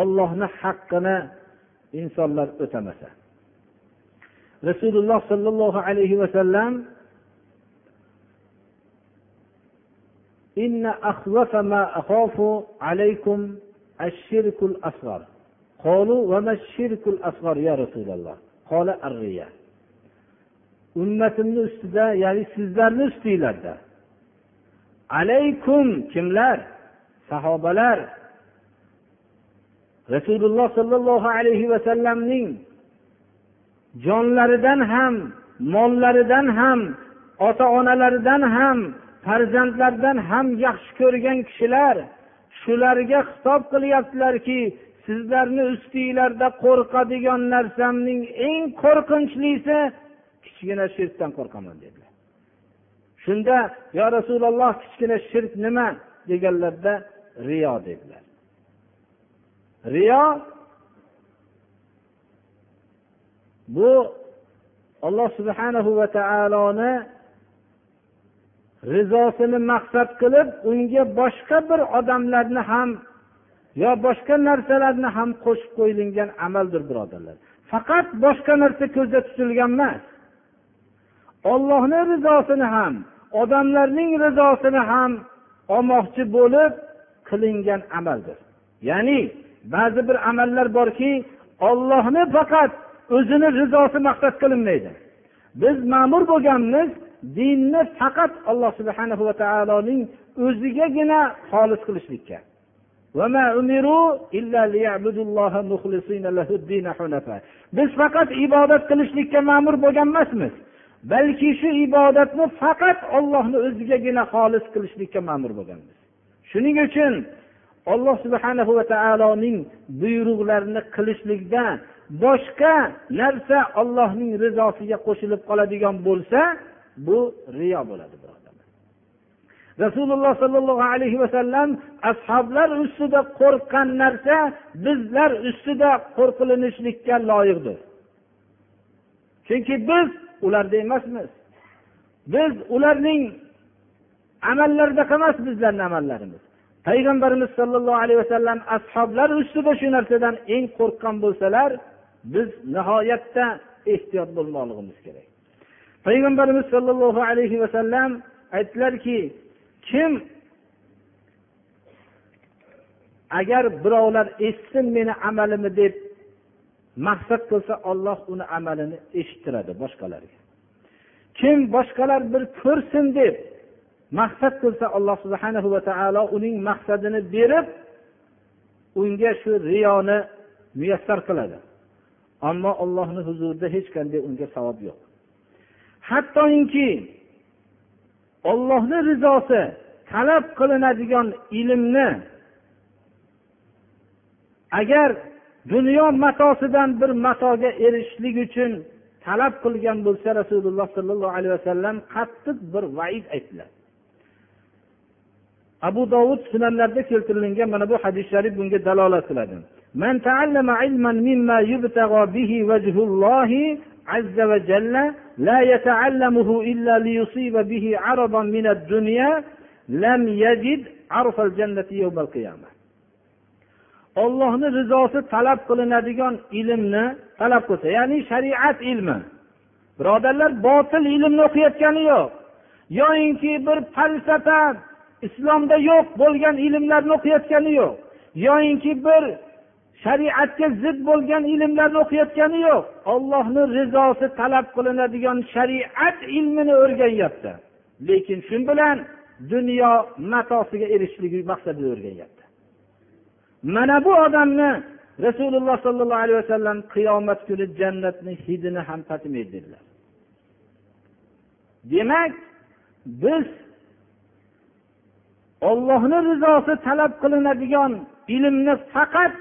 ollohni haqqini insonlar o'tamasa rasululloh sollallohu alayhi vasallam إن أخوف ما أخاف عليكم الشرك الأصغر قالوا وما الشرك الأصغر يا رسول الله قال الرياء ummatimni ustida ya'ni sizlarni ustinglarda. Alaykum kimlar? Sahobalar. Rasululloh sollallohu alayhi vasallamning jonlaridan ham mollaridan ham ota onalaridan ham farzandlardan ham yaxshi ko'rgan kishilar shularga xitob qilyaptilarki sizlarni ustinglarda qo'rqadigan narsamning eng qo'rqinchlisi kichkina shirkdan qo'rqaman dedilar. Shunda yo rasululloh kichkina shirk nima? deganlarda riyo dedilar. Riyo bu alloh subhanahu va taoloni rizosini maqsad qilib unga boshqa bir odamlarni ham yo boshqa narsalarni ham qo'shib qo'yilgan amaldir birodarlar. Faqat boshqa narsa ko'zda tutilgan emas. Ollohni rizosini ham odamlarning rizosini ham olmoqchi bo'lib qilingan amaldir. Ya'ni ba'zi bir amallar borki ollohni faqat o'zini rizosi maqsad qilinmaydi. Biz ma'mur bo'lganmiz dinni faqat alloh subhana va taoloning o'zigagina xolis qilishlikka. Biz faqat ibodat qilishlikka ma'mur bo'lgan emasmiz balki shu ibodatni faqat ollohni o'zigagina xolis qilishlikka ma'mur bo'lganmiz. Shuning uchun alloh subhana va taoloning buyruqlarini qilishlikda boshqa narsa ollohning rizosiga qo'shilib qoladigan bo'lsa bu riyo bo'ladi birodarlar rasululloh sollallohu alayhi vasallam ashoblar ustida qo'rqqan narsa bizlar ustida qo'rqilinishlikka loyiqdir. Chunki biz ularda emasmiz. Biz ularning amallarida emas bizlarni amallarimiz. Payg'ambarimiz sollallohu alayhi vasallam ashoblar ustida shu narsadan eng qo'rqqan bo'lsalar biz nihoyatda ehtiyot bo'lmoqligimiz kerak. Payg'ambarimiz sollallohu alayhi vasallam aytdilarki kim agar birovlar eshitsin meni amalimni deb maqsad qilsa olloh uni amalini eshittiradi boshqalarga kim boshqalar bir ko'rsin deb maqsad qilsa alloh subhana va taolo uning maqsadini berib unga shu riyoni muyassar qiladi. Ammo ollohni huzurida hech qanday unga savob yo'q. Hattoki ollohni rizosi talab qilinadigan ilmni agar dunyo matosidan bir matoga erishishlik uchun talab qilgan bo'lsa rasululloh sollallohu alayhi vasallam qattiq bir vaid aytdilar abu dovud sunanlarda keltirilgan mana bu hadis sharif bunga dalolat qiladi من تعلم علما مما يبتغى به وجه الله عز وجل لا يتعلمه إلا ليصيب به عرضا من الدنيا لم يجد عرف الجنة يوم القيامة ollohni rizosi talab qilinadigan ilmni talab qilsa ya'ni shariat ilmi. Birodarlar botil ilmni o'qiyotgani yo'q. Yoyinki bir falsafa islomda yo'q bo'lgan ilmlarni o'qiyotgani yo'q. Yoyinki bir shariatga zid bo'lgan ilmlarni o'qiyotgani yo'q. Ollohni rizosi talab qilinadigan shariat ilmini o'rganyapti. Lekin shu bilan dunyo matosiga erishishligi maqsadida o'rganyapti. Mana bu odamni rasululloh sollallohu alayhi vasallam qiyomat kuni jannatni hidini ham tatimaydi dedilar demak biz ollohni rizosi talab qilinadigan ilmni faqat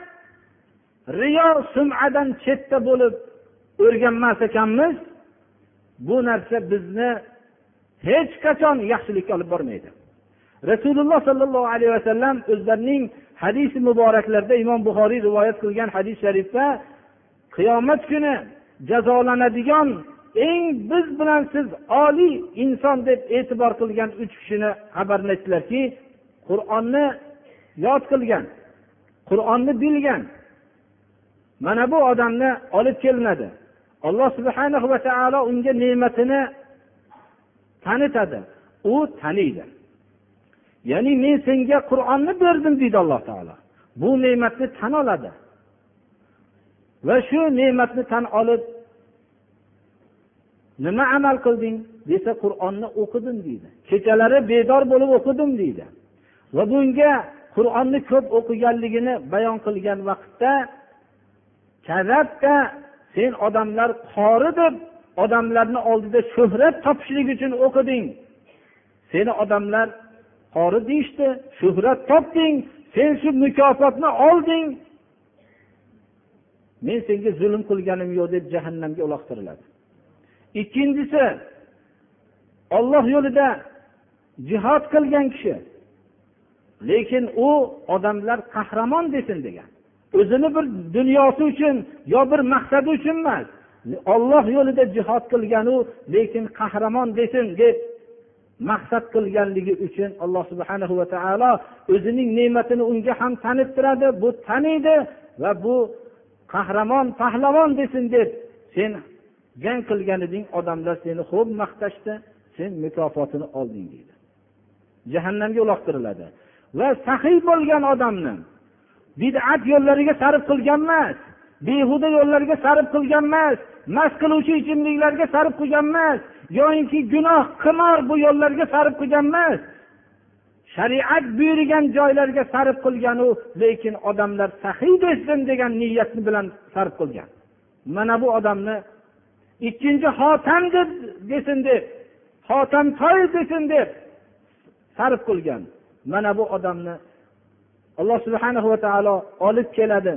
riyo sumadan chetda bo'lib o'rganmas ekanmiz. Bu narsa bizni hech qachon yaxshilikka olib bormaydi. Rasululloh sollallohu alayhi vasallam o'zlarining hadisi muboraklarida imom buxoriy rivoyat qilgan hadis sharifda qiyomat kuni jazolanadigan eng biz bilan siz oliy inson deb e'tibor qilgan uch kishini xabarini aytdilarki qur'onni yod qilgan qur'onni bilgan. Mana bu odamni olib kelinadi. Alloh subhana va taolo unga ne'matini tanitadi. U taniydi. Ya'ni men senga qur'onni berdim deydi alloh taolo. Bu ne'matni tan oladi. Va shu ne'matni tan olib nima amal qilding? Desa qur'onni o'qidim deydi. Kechalari bedor bo'lib o'qidim deydi. Va bunga qur'onni ko'p o'qiganligini bayon qilgan vaqtda kazabda sen odamlar qori deb odamlarni oldida shuhrat topishlik uchun o'qiding. Seni odamlar qori deyishdi shuhrat topding sen shu mukofotni olding. Men senga zulm qilganim yo'q deb jahannamga uloqtiriladi. Ikkinchisi olloh yo'lida jihod qilgan kishi lekin u odamlar qahramon desin degan. O'zini bir dunyosi uchun yo bir maqsadi uchun emas. Olloh yo'lida jihod qilganu lekin qahramon desin deb maqsad qilganligi uchun alloh subhana va taolo o'zining ne'matini unga ham tanittiradi bu taniydi va bu qahramon pahlavon desin deb sen jang qilgan eding odamlar seni xo'p maqtashdi sen mukofotini olding deydi. Jahannamga uloqtiriladi. Va sahiy bo'lgan odamni bid'at yo'llariga sarf qilgan emas behuda yo'llarga sarf qilgan emas mast qiluvchi ichimliklarga sarf qilgan emas yoyinki gunoh qimor bu yo'llarga sarf qilgan emas. Shariat buyurgan joylarga sarf qilganu lekin odamlar sahiy desin degan niyat bilan sarf qilgan. Mana bu odamni ikkinchi xotam deb desin deb xotamtoy desin deb sarf qilgan. Mana bu odamni alloh subhana va taolo olib keladi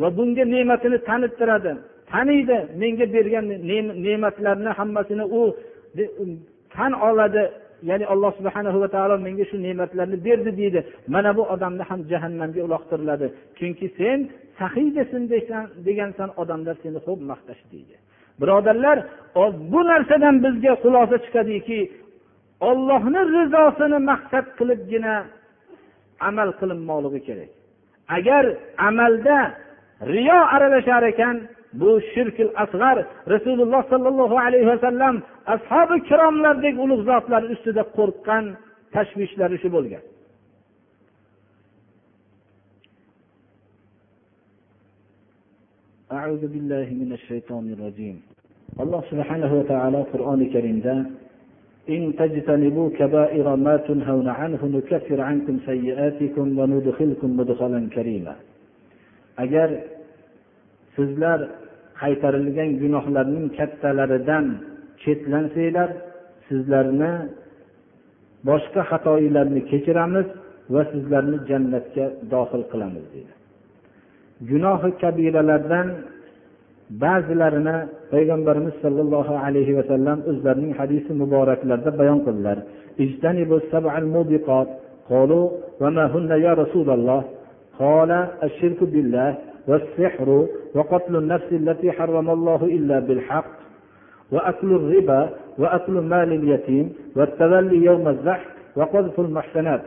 va bunga ne'matini tanittiradi. Taniydi menga bergan ne'matlarni hammasini u tan oladi. Ya'ni alloh subhana va taolo menga shu ne'matlarni berdi deydi. Mana bu odamni ham jahannamga uloqtiriladi. Chunki sen sahiydasin degansan odamlar seni xo'p maqtash deydi. Birodarlar bu narsadan bizga xulosa chiqadiki ollohni rizosini maqsad qilibgina amal qilinmoqligi kerak. Agar amalda riyo aralashar ekan bu shirkil asg'ar rasululloh sollallohu alayhi vasallam ashobi ikromlardek ulug' zotlar ustida qo'rqqan tashvishlari shu bo'lgan أعوذ بالله من الشيطان الرجيم الله سبحانه وتعالى قرآن كريم إن تجتنبوا كبائر ما تنهون عنه نكفر عنكم سيئاتكم وندخلكم مدخلا كريما agar sizlar qaytarilgan gunohlarning kattalaridan chetlansanglar sizlarni boshqa xatoinglarni kechiramiz va sizlarni jannatga dohil qilamiz dedi gunohi kabiralardan ba'zilarini payg'ambarimiz sollallohu alayhi vasallam o'zlarining hadisi muboraklarida bayon qildilar قالوا وما هن يا رسول الله قال الشرك بالله والسحر وقتل النفس التي حرم الله إلا بالحق وأكل الربا وأكل مال اليتيم والتولي يوم الزحف وقذف المحسنات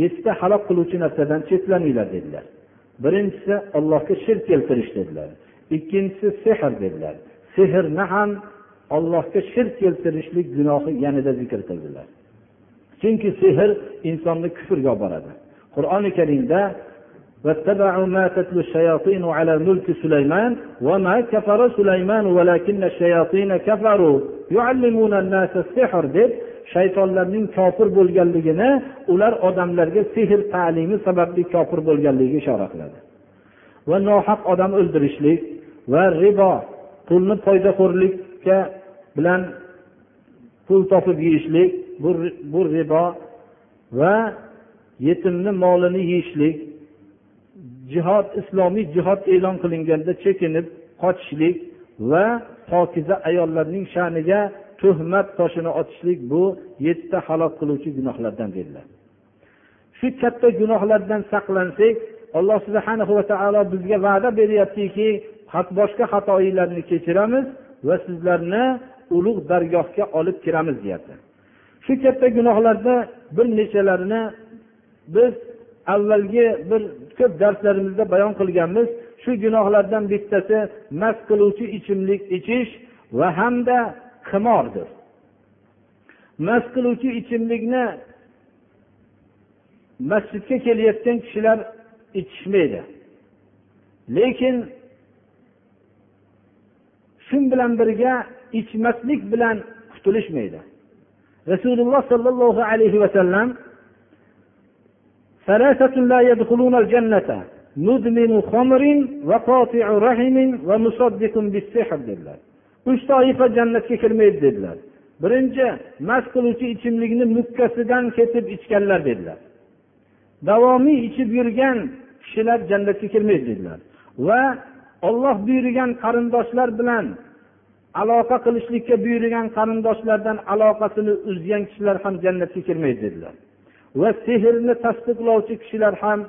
yettita halok qiluvchi narsadan chetlaninglar dedilar birinchisi allohga shirk keltirish dedilar ikkinchisi sehr dedilar sehrni ham allohga shirk keltirishlik gunohi yanada zikr qildilar chunki sehr insonni kufrga olib boradi qur'oni karimda واتبعوا ما تتلو الشياطين على ملك سليمان وما كفر سليمان ولكن الشياطين كفروا يعلمون الناس السحر deb shaytonlarning kofir bo'lganligini ular odamlarga sehr ta'limi sababli kofir bo'lganligiga ishora qiladi va nohaq odam o'ldirishlik va ribo pulni foydaxo'rlikka bilan pul topib yeyishlik bu, bu ribo va yetimni molini yeyishlik jihod islomiy jihod e'lon qilinganda chekinib qochishlik va pokiza ayollarning sha'niga tuhmat toshini otishlik bu yettita halok qiluvchi gunohlardan dedilar shu katta gunohlardan saqlansak alloh subhana va taolo bizga va'da beryaptiki boshqa xatoinglarni kechiramiz va sizlarni ulug' dargohga olib kiramiz deyapti. Shu katta gunohlarda bir nechalarini biz avvalgi bir ko'p darslarimizda bayon qilganmiz shu gunohlardan bittasi mast qiluvchi ichimlik ichish va hamda qimordir mast qiluvchi ichimlikni masjidga kelayotgan kishilar ichishmaydi. Lekin shu bilan birga ichmaslik bilan qutulishmaydi. Rasululloh sollallohu alayhi vasallam ثلاثة لا يدخلون الجنة مدمن خمر وقاطع رحم ومصدق بالسحر dedilar uch toifa jannatga kirmaydi dedilar birinchi mast qiluvchi ichimlikni mukkasidan ketib ichganlar dedilar davomiy ichib yurgan kishilar jannatga kirmaydi dedilar va olloh buyurgan qarindoshlar bilan aloqa qilishlikka buyurgan qarindoshlardan aloqasini uzgan kishilar ham jannatga kirmaydi dedilar Va sehrni tasdiqlovchi kishilar ham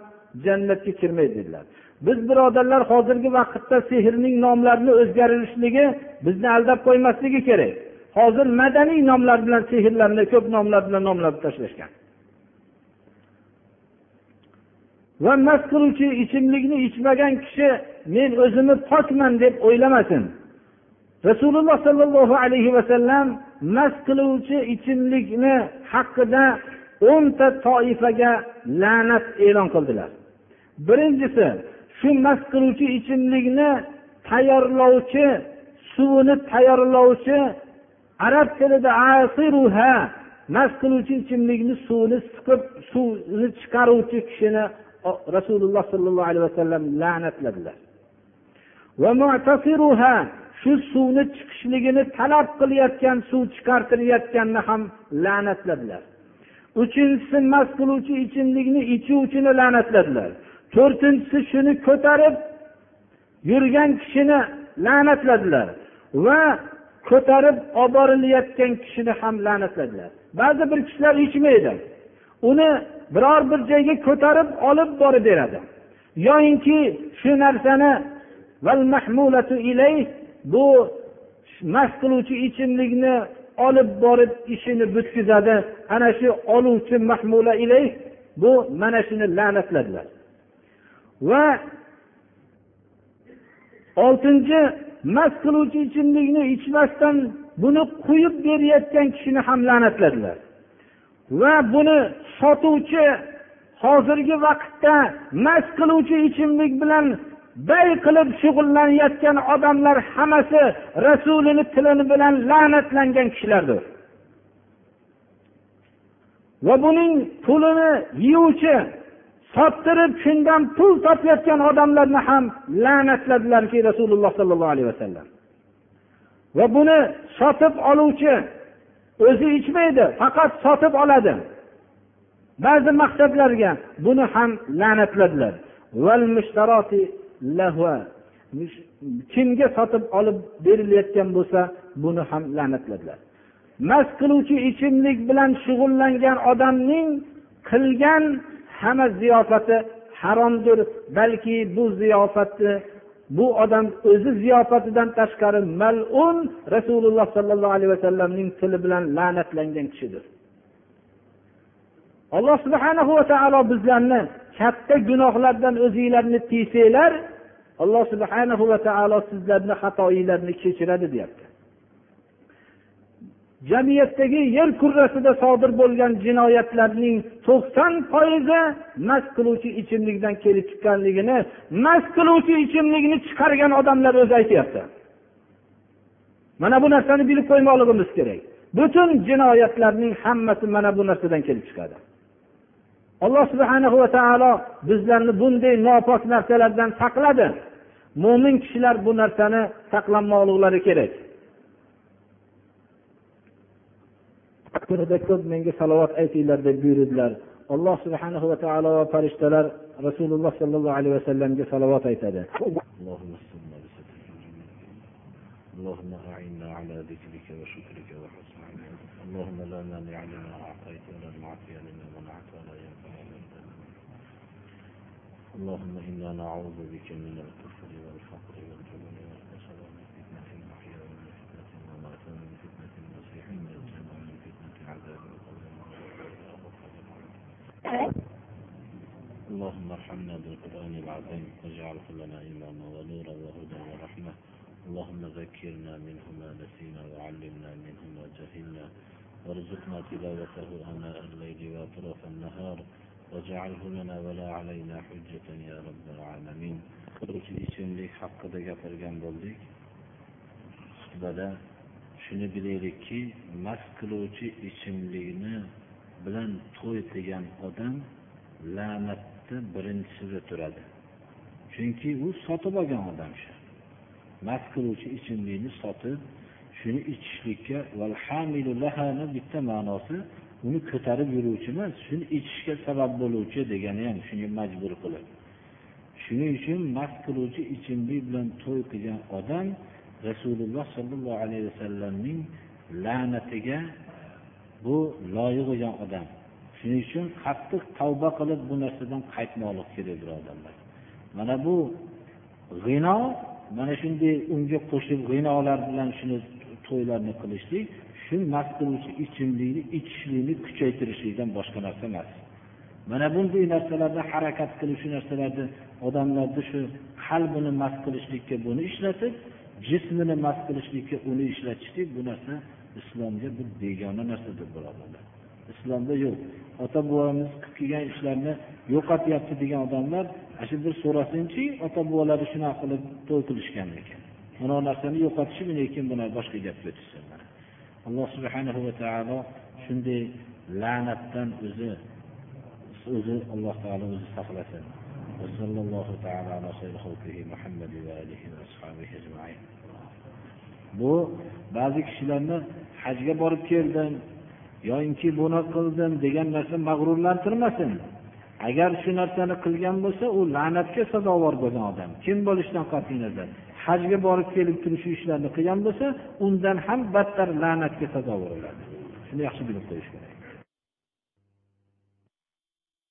jannatga kirmaydi dedilar. Biz birodarlar hozirgi vaqtda sehrning nomlarini o'zgarishligi bizni aldab qo'ymasligi kerak. Hozir madaniy nomlar bilan sehrlarni ko'p nomlar bilan nomlab tashlashgan. Va mast qiluvchi ichimlikni ichmagan kishi men o'zimni pokman deb o'ylamasin. Rasululloh sollallohu alayhi vasallam mast qiluvchi ichimlikni haqida o'nta toifaga la'nat e'lon qildilar. Birinchisi shu mast qiluvchi ichimlikni tayyorlovchi suvini tayyorlovchi arab tilida asiruha mast qiluvchi ichimlikni suvini siqib suvni chiqaruvchi kishini rasululloh sollallohu alayhi vasallam la'natladilar. Va shu suvni chiqishligini talab qilayotgan suv chiqartirayotganni ham la'natladilar. Uchinchisi mast qiluvchi ichimlikni ichuvchini la'natladilar. To'rtinchisi shuni ko'tarib yurgan kishini la'natladilar va ko'tarib olib borilayotgan kishini ham la'natladilar. Ba'zi bir kishilar ichmaydi. Uni biror bir joyga ko'tarib olib borib beradi. Yoyinki shu narsani bu mast qiluvchi ichimlikni olib borib ishini butkizadi. Ana shu oluvchi mahmula ilayh bu mana shuni la'natladilar. Va oltinchi mast qiluvchi ichimlikni ichmasdan buni quyib berayotgan kishini ham la'natladilar. Va buni sotuvchi hozirgi vaqtda mast qiluvchi ichimlik bilan bay qilib shug'ullanayotgan odamlar hammasi rasulini tilini bilan la'natlangan kishilardir. Va buning pulini yeyuvchi sottirib shundan pul topayotgan odamlarni ham la'natladilarki rasululloh sollallohu alayhi vasallam. Va buni sotib oluvchi o'zi ichmaydi faqat sotib oladi. Ba'zi maqsadlarga buni ham la'natladilar. Lahva kimga sotib olib berilayotgan bo'lsa buni ham la'natladilar. Mast qiluvchi ichimlik bilan shug'ullangan odamning qilgan hamma ziyofati haromdir balki bu ziyofatni bu odam o'zi ziyofatidan tashqari malun rasululloh sollallohu alayhi vasallamning tili bilan la'natlangan kishidir. Alloh subhanahu va taolo bizlarni katta gunohlardan o'zinglarni tiysanglar alloh subhanahu va taolo sizlarni xatoinglarni kechiradi deyapti. Jamiyatdagi yer kurrasida sodir bo'lgan jinoyatlarning to'qson foizi mast qiluvchi ichimlikdan kelib chiqqanligini mast qiluvchi ichimlikni chiqargan odamlar o'zi aytyapti. Mana bu narsani bilib qo'ymoqligimiz kerak. Butun jinoyatlarning hammasi mana bu narsadan kelib chiqadi. alloh subhana va taolo bizlarni bunday nopok narsalardan saqladi mo'min kishilar bu narsani saqlanmoqliklari kerak kunida ko'p menga salovat aytinglar deb buyurdilar alloh subhana va taolo va farishtalar rasululloh sollallohu alayhi vasallamga salovat aytadi اللهم أعنا على ذكرك وشكرك وحسن عبادتك اللهم لا مانع لما أعطيت ولا معطي لما اللهم إنا نعوذ بك من الكفر والفقر والجبن والكسل ومن فتنة المحيا ومن فتنة الممات ومن فتنة المسيح الدجال ومن فتنة عذاب القبر اللهم ارحمنا بالقرآن العظيم واجعله لنا إماما ونورا وهدى ورحمة. اللهم ذكرنا منه ما نسينا وعلمنا منه ما جهلنا. وارزقنا تلاوته آناء الليل وأطراف النهار. واجعله لنا ولا علينا حجة يا رب العالمين ichimlik haqida gapirgan bo'ldik xutbada shuni bilaylikki mast qiluvchi ichimlikni bilan to'y qilgan odam la'natni birinchisida turadi chunki u sotib olgan odam shu mast qiluvchi ichimlikni sotib shuni ichishlikka bitta ma'nosi uni ko'tarib yuruvchi emas shuni ichishga sabab bo'luvchi degani ham shunga majbur qilib. Shuning uchun mast qiluvchi ichimlik bilan to'y qilgan odam rasululloh sollallohu alayhi vasallamning la'natiga bu loyiq bo'lgan odam. Shuning uchun qattiq tavba qilib bu narsadan qaytmoqlik kerak birodarlar mana bu g'ino mana shunday unga qo'shib g'inolar bilan shuni to'ylarni qilishlik shu mast qiluvchi ichimlikni ichishlikni kuchaytirishlikdan boshqa narsa emas. Mana bunday narsalarda harakat qilib shu narsalarni odamlarni shu qalbini mast qilishlikka buni ishlatib jismini mast qilishlikka uni ishlatishlik bu narsa islomga bir begona narsadir birodarlar islomda yo'q. Ota bobomiz qilib kelgan ishlarni yo'qotyapti degan odamlar ana shu bir so'rasinchi ota bobolari shunaqa qilib to'y qilishgan ekan. Mana bu narsani yo'qotishib lekin buni boshqa gapga o'tishsin alloh subhanahu va taolo shunday la'natdan o'zi o'zi alloh taolo o'zi saqlasin. Bu ba'zi kishilarni hajga borib keldim yoyinki buni qildim degan narsa mag'rurlantirmasin. Agar shu narsani qilgan bo'lsa u la'natga sazovor bo'lgan odam. Kim bo'lishidan qat'iy nazar. Hajga borib kelib turib shu ishlarni qilgan bo'lsa undan ham battar la'natga sazovor bo'ladi shuni yaxshi bilib qo'yish kerak.